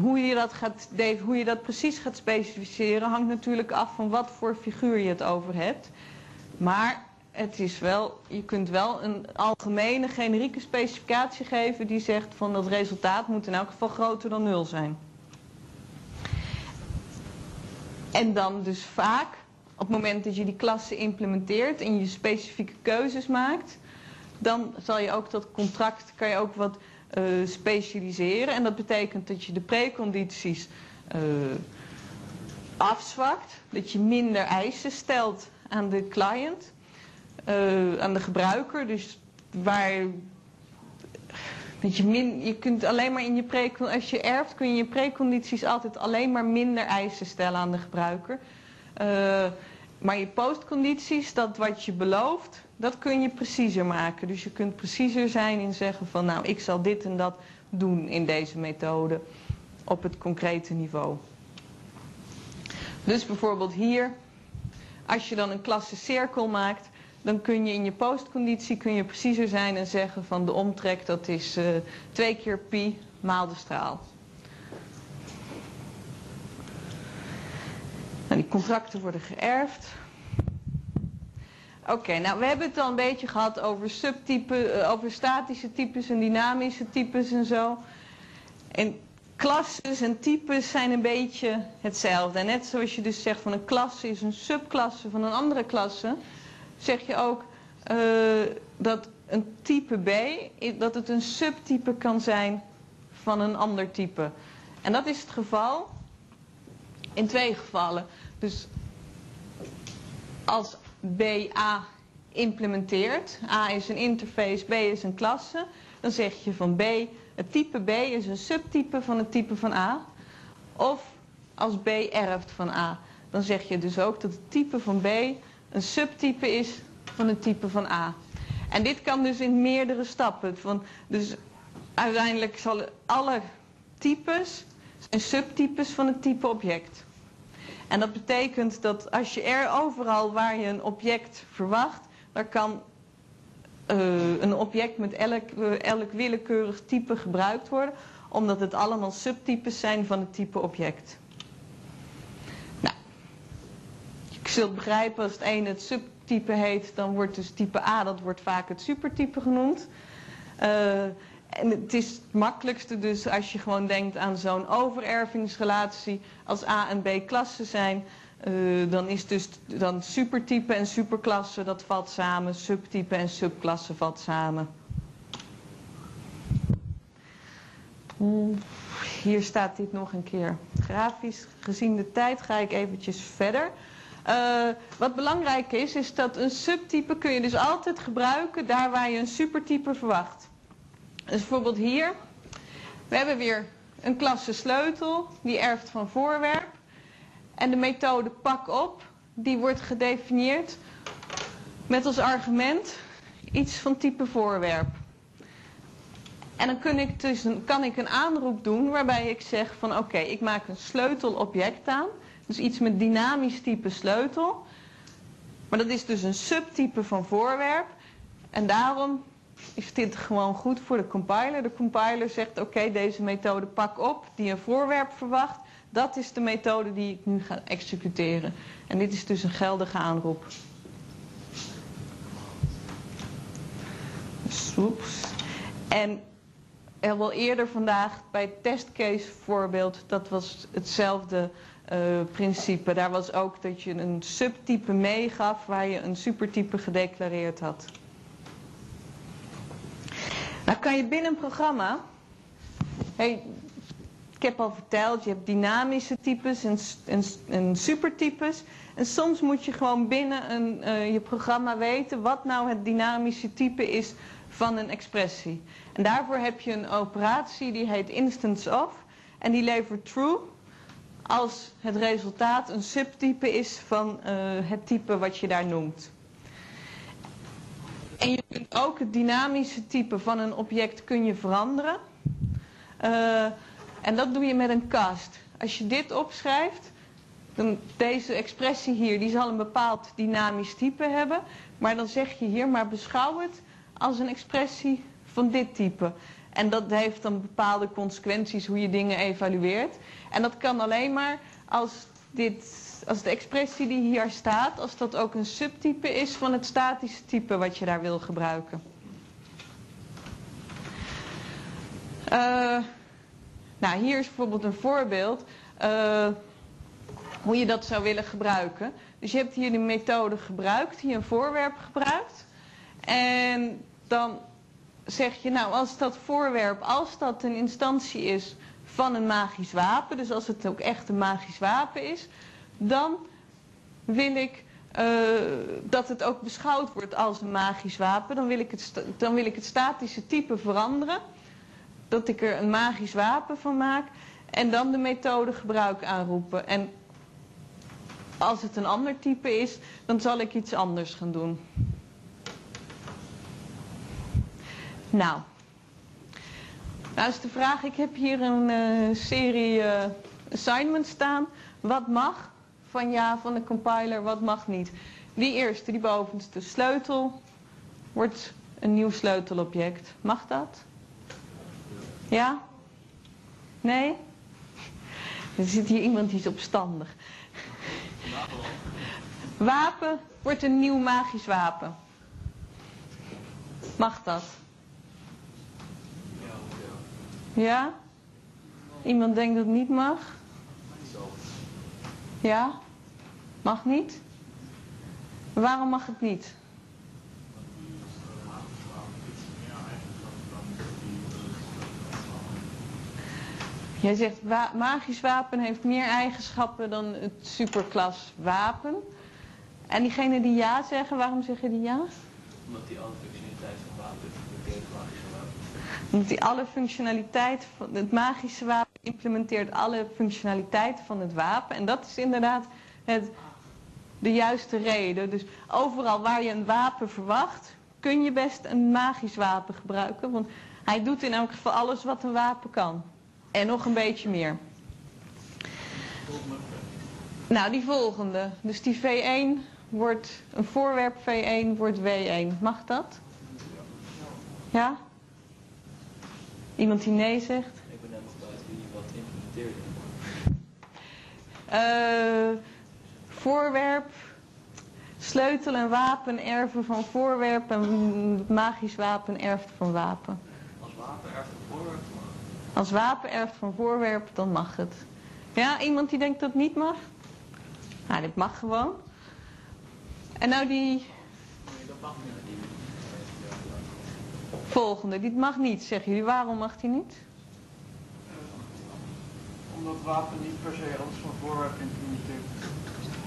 hoe, je dat gaat, hoe je dat precies gaat specificeren hangt natuurlijk af van wat voor figuur je het over hebt. Maar het is wel, je kunt wel een algemene generieke specificatie geven die zegt van dat resultaat moet in elk geval groter dan nul zijn. En dan dus vaak, op het moment dat je die klasse implementeert en je specifieke keuzes maakt, dan zal je ook dat contract, kan je ook wat uh, specialiseren. En dat betekent dat je de precondities uh, afzwakt, dat je minder eisen stelt aan de client, eh, aan de gebruiker. Dus waar dat je, min, je kunt alleen maar in je pre als je erft kun je je precondities altijd alleen maar minder eisen stellen aan de gebruiker. Maar je postcondities, dat wat je belooft, dat kun je preciezer maken. Dus je kunt preciezer zijn in zeggen van nou ik zal dit en dat doen in deze methode op het concrete niveau. Dus bijvoorbeeld hier, als je dan een klasse cirkel maakt, dan kun je in je postconditie kun je preciezer zijn en zeggen van de omtrek dat is uh, twee keer pi maal de straal. En die contracten worden geërfd. Oké, nou we hebben het al een beetje gehad over subtypen, uh, over statische types en dynamische types en zo. En klasses en types zijn een beetje hetzelfde. En net zoals je dus zegt van een klasse is een subklasse van een andere klasse, zeg je ook uh, dat een type B, dat het een subtype kan zijn van een ander type. En dat is het geval in twee gevallen. Dus als B A implementeert, A is een interface, B is een klasse, dan zeg je van B, het type B is een subtype van het type van A. Of als B erft van A, dan zeg je dus ook dat het type van B een subtype is van het type van A. En dit kan dus in meerdere stappen. Van, dus uiteindelijk zullen alle types zijn subtypes van het type object. En dat betekent dat als je er overal waar je een object verwacht, daar kan uh, een object met elk, uh, elk willekeurig type gebruikt worden, omdat het allemaal subtypes zijn van het type object. Nou, je zult begrijpen als het ene het subtype heet, dan wordt dus type A, dat wordt vaak het supertype genoemd. Uh, en het is het makkelijkste dus als je gewoon denkt aan zo'n overervingsrelatie. Als A en B klassen zijn, uh, dan is dus dan supertype en superklasse, dat valt samen. Subtype en subklasse valt samen. Hier staat dit nog een keer grafisch. Gezien de tijd ga ik eventjes verder. Uh, wat belangrijk is, is dat een subtype kun je dus altijd gebruiken daar waar je een supertype verwacht. Dus bijvoorbeeld hier. We hebben weer een klasse sleutel. Die erft van voorwerp. En de methode pak op. Die wordt gedefinieerd met als argument iets van type voorwerp. En dan kan ik, dus een, kan ik een aanroep doen waarbij ik zeg van oké, ik maak een sleutelobject aan. Dus iets met dynamisch type sleutel. Maar dat is dus een subtype van voorwerp. En daarom is dit gewoon goed voor de compiler. De compiler zegt oké, deze methode pak op die een voorwerp verwacht. Dat is de methode die ik nu ga executeren. En dit is dus een geldige aanroep. Oeps. En er wel eerder vandaag bij het testcase voorbeeld, dat was hetzelfde uh, principe. Daar was ook dat je een subtype meegaf waar je een supertype gedeclareerd had. Nou kan je binnen een programma, ik heb al verteld, je hebt dynamische types en, en, en supertypes. En soms moet je gewoon binnen een, uh, je programma weten wat nou het dynamische type is van een expressie. En daarvoor heb je een operatie die heet instance of. En die levert true als het resultaat een subtype is van uh, het type wat je daar noemt. En je kunt ook het dynamische type van een object kun je veranderen. Uh, en dat doe je met een cast. Als je dit opschrijft, dan deze expressie hier, die zal een bepaald dynamisch type hebben. Maar dan zeg je hier, maar beschouw het als een expressie van dit type. En dat heeft dan bepaalde consequenties hoe je dingen evalueert. En dat kan alleen maar als, dit, als de expressie die hier staat, als dat ook een subtype is van het statische type wat je daar wil gebruiken. Uh, nou, hier is bijvoorbeeld een voorbeeld uh, hoe je dat zou willen gebruiken. Dus je hebt hier de methode gebruikt, hier een voorwerp gebruikt. En dan zeg je, nou als dat voorwerp, als dat een instantie is van een magisch wapen, dus als het ook echt een magisch wapen is, dan wil ik eh, dat het ook beschouwd wordt als een magisch wapen, dan wil, ik het dan wil ik het statische type veranderen. Dat ik er een magisch wapen van maak. En dan de methode gebruik aanroepen. En als het een ander type is, dan zal ik iets anders gaan doen. Nou. Nou is de vraag, ik heb hier een eh, serie eh, assignments staan. Wat mag van ja, van de compiler, wat mag niet. Die eerste, die bovenste sleutel, wordt een nieuw sleutelobject. Mag dat? Ja? Nee? <laughs> Er zit hier iemand die is opstandig. <laughs> Wapen wordt een nieuw magisch wapen. Mag dat? Ja? Iemand denkt dat het niet mag? Ja? Mag niet? Waarom mag het niet? Jij zegt wa magisch wapen heeft meer eigenschappen dan het superklas wapen. En diegenen die ja zeggen, waarom zeggen die ja? Omdat die alle functionaliteit van wapen implementeert magische wapen. Omdat die alle functionaliteit van het magische wapen implementeert alle functionaliteit van het wapen. En dat is inderdaad het, de juiste reden. Dus overal waar je een wapen verwacht, kun je best een magisch wapen gebruiken. Want hij doet in elk geval alles wat een wapen kan. En nog een beetje meer. Nou, die volgende. Dus die V1 wordt, een voorwerp V1 wordt W1. Mag dat? Ja? Iemand die nee zegt? Ik ben buiten wie wat implementeerde. Eh, voorwerp, sleutel en wapen erven van voorwerp en magisch wapen erft van wapen. Als wapen erft een voorwerp. Als wapen erft van voorwerp, dan mag het. Ja, iemand die denkt dat het niet mag? Nou, dit mag gewoon. En nou die volgende, dit mag niet, zeggen jullie. Waarom mag die niet? Omdat wapen niet per se alles van voorwerp implementeert,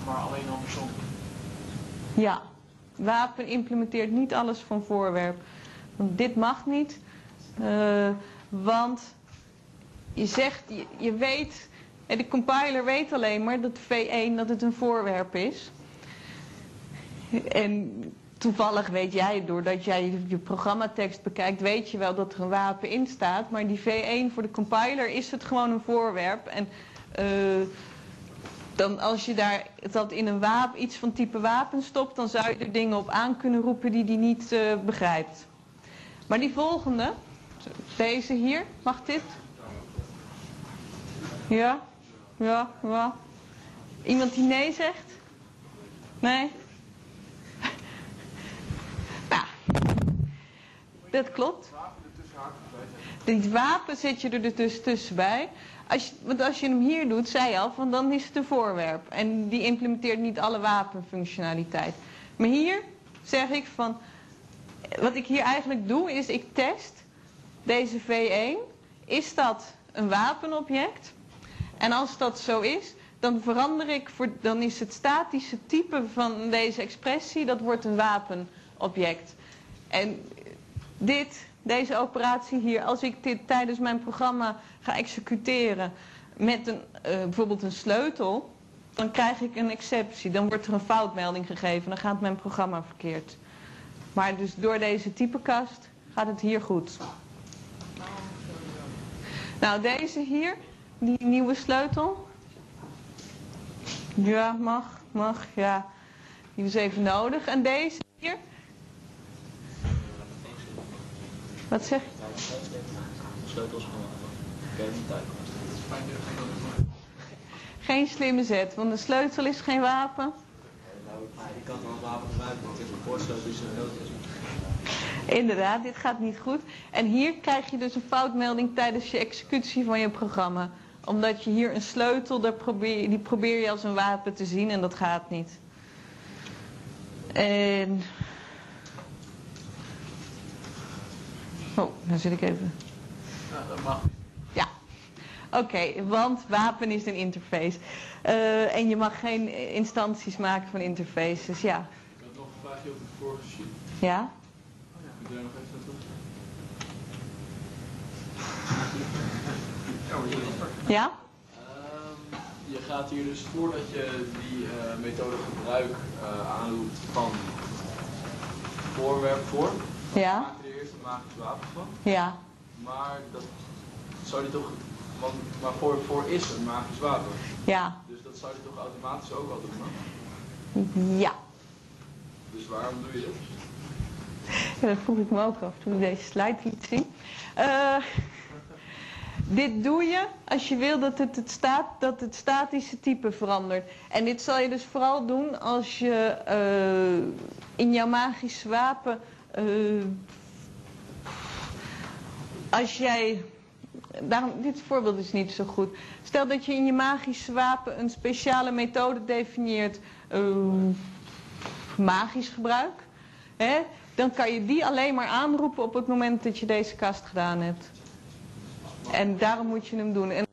maar alleen andersom. Ja, wapen implementeert niet alles van voorwerp. Want dit mag niet. eh, want je zegt, je, weet, de compiler weet alleen maar dat V1 dat het een voorwerp is. En toevallig weet jij, doordat jij je programmatekst bekijkt, weet je wel dat er een wapen in staat. Maar die V1 voor de compiler is het gewoon een voorwerp. En eh, dan als je daar dat in een wapen, iets van type wapen stopt, dan zou je er dingen op aan kunnen roepen die die niet eh, begrijpt. Maar die volgende, deze hier, mag dit? Ja? Ja? Ja? Iemand die nee zegt? Nee? <laughs> Nou, dat klopt. Dit wapen zet je er dus tussenbij. Als want als je hem hier doet, zei je al, van dan is het een voorwerp. En die implementeert niet alle wapenfunctionaliteit. Maar hier zeg ik van, wat ik hier eigenlijk doe, is ik test deze V1. Is dat een wapenobject? En als dat zo is, dan verander ik, voor, dan is het statische type van deze expressie, dat wordt een wapenobject. En dit, deze operatie hier, als ik dit tijdens mijn programma ga executeren met een, eh, bijvoorbeeld een sleutel, dan krijg ik een exceptie. Dan wordt er een foutmelding gegeven, dan gaat mijn programma verkeerd. Maar dus door deze typekast gaat het hier goed. Nou, deze hier, die nieuwe sleutel. Ja, mag, mag, ja. Die was even nodig. En deze hier. Wat zeg je? Geen slimme zet, want een sleutel is geen wapen. Nou, die kan wel een wapen gebruiken, want het is een voorsleutel is. Inderdaad, dit gaat niet goed. En hier krijg je dus een foutmelding tijdens je executie van je programma. Omdat je hier een sleutel, die probeer je als een wapen te zien en dat gaat niet. En... Oh, nou zit ik even... Ja, dat mag. Ja. Oké, want wapen is een interface. Eh, en je mag geen instanties maken van interfaces, ja. Ik had nog een vraagje over de vorige sheet. Ja? Kun je daar nog even naartoe? Ja? Ehm, je gaat hier dus voordat je die eh, methode gebruik eh, aanroept van voorwerp voor, Ja? Magisch wapen van. Ja. Maar dat zou je toch, want, maar voor, voor is een magisch wapen. Ja. Dus dat zou je toch automatisch ook wel doen, man? Ja. Dus waarom doe je dit? Ja, dat vroeg ik me ook af toen ik deze slide liet zien. Eh, <laughs> dit doe je als je wil dat het, het, staat, dat het statische type verandert. En dit zal je dus vooral doen als je eh, in jouw magische wapen... eh, als jij... Dit voorbeeld is niet zo goed. Stel dat je in je magische wapen een speciale methode definieert... eh, magisch gebruik. Hè? Dan kan je die alleen maar aanroepen op het moment dat je deze kast gedaan hebt. En daarom moet je hem doen. En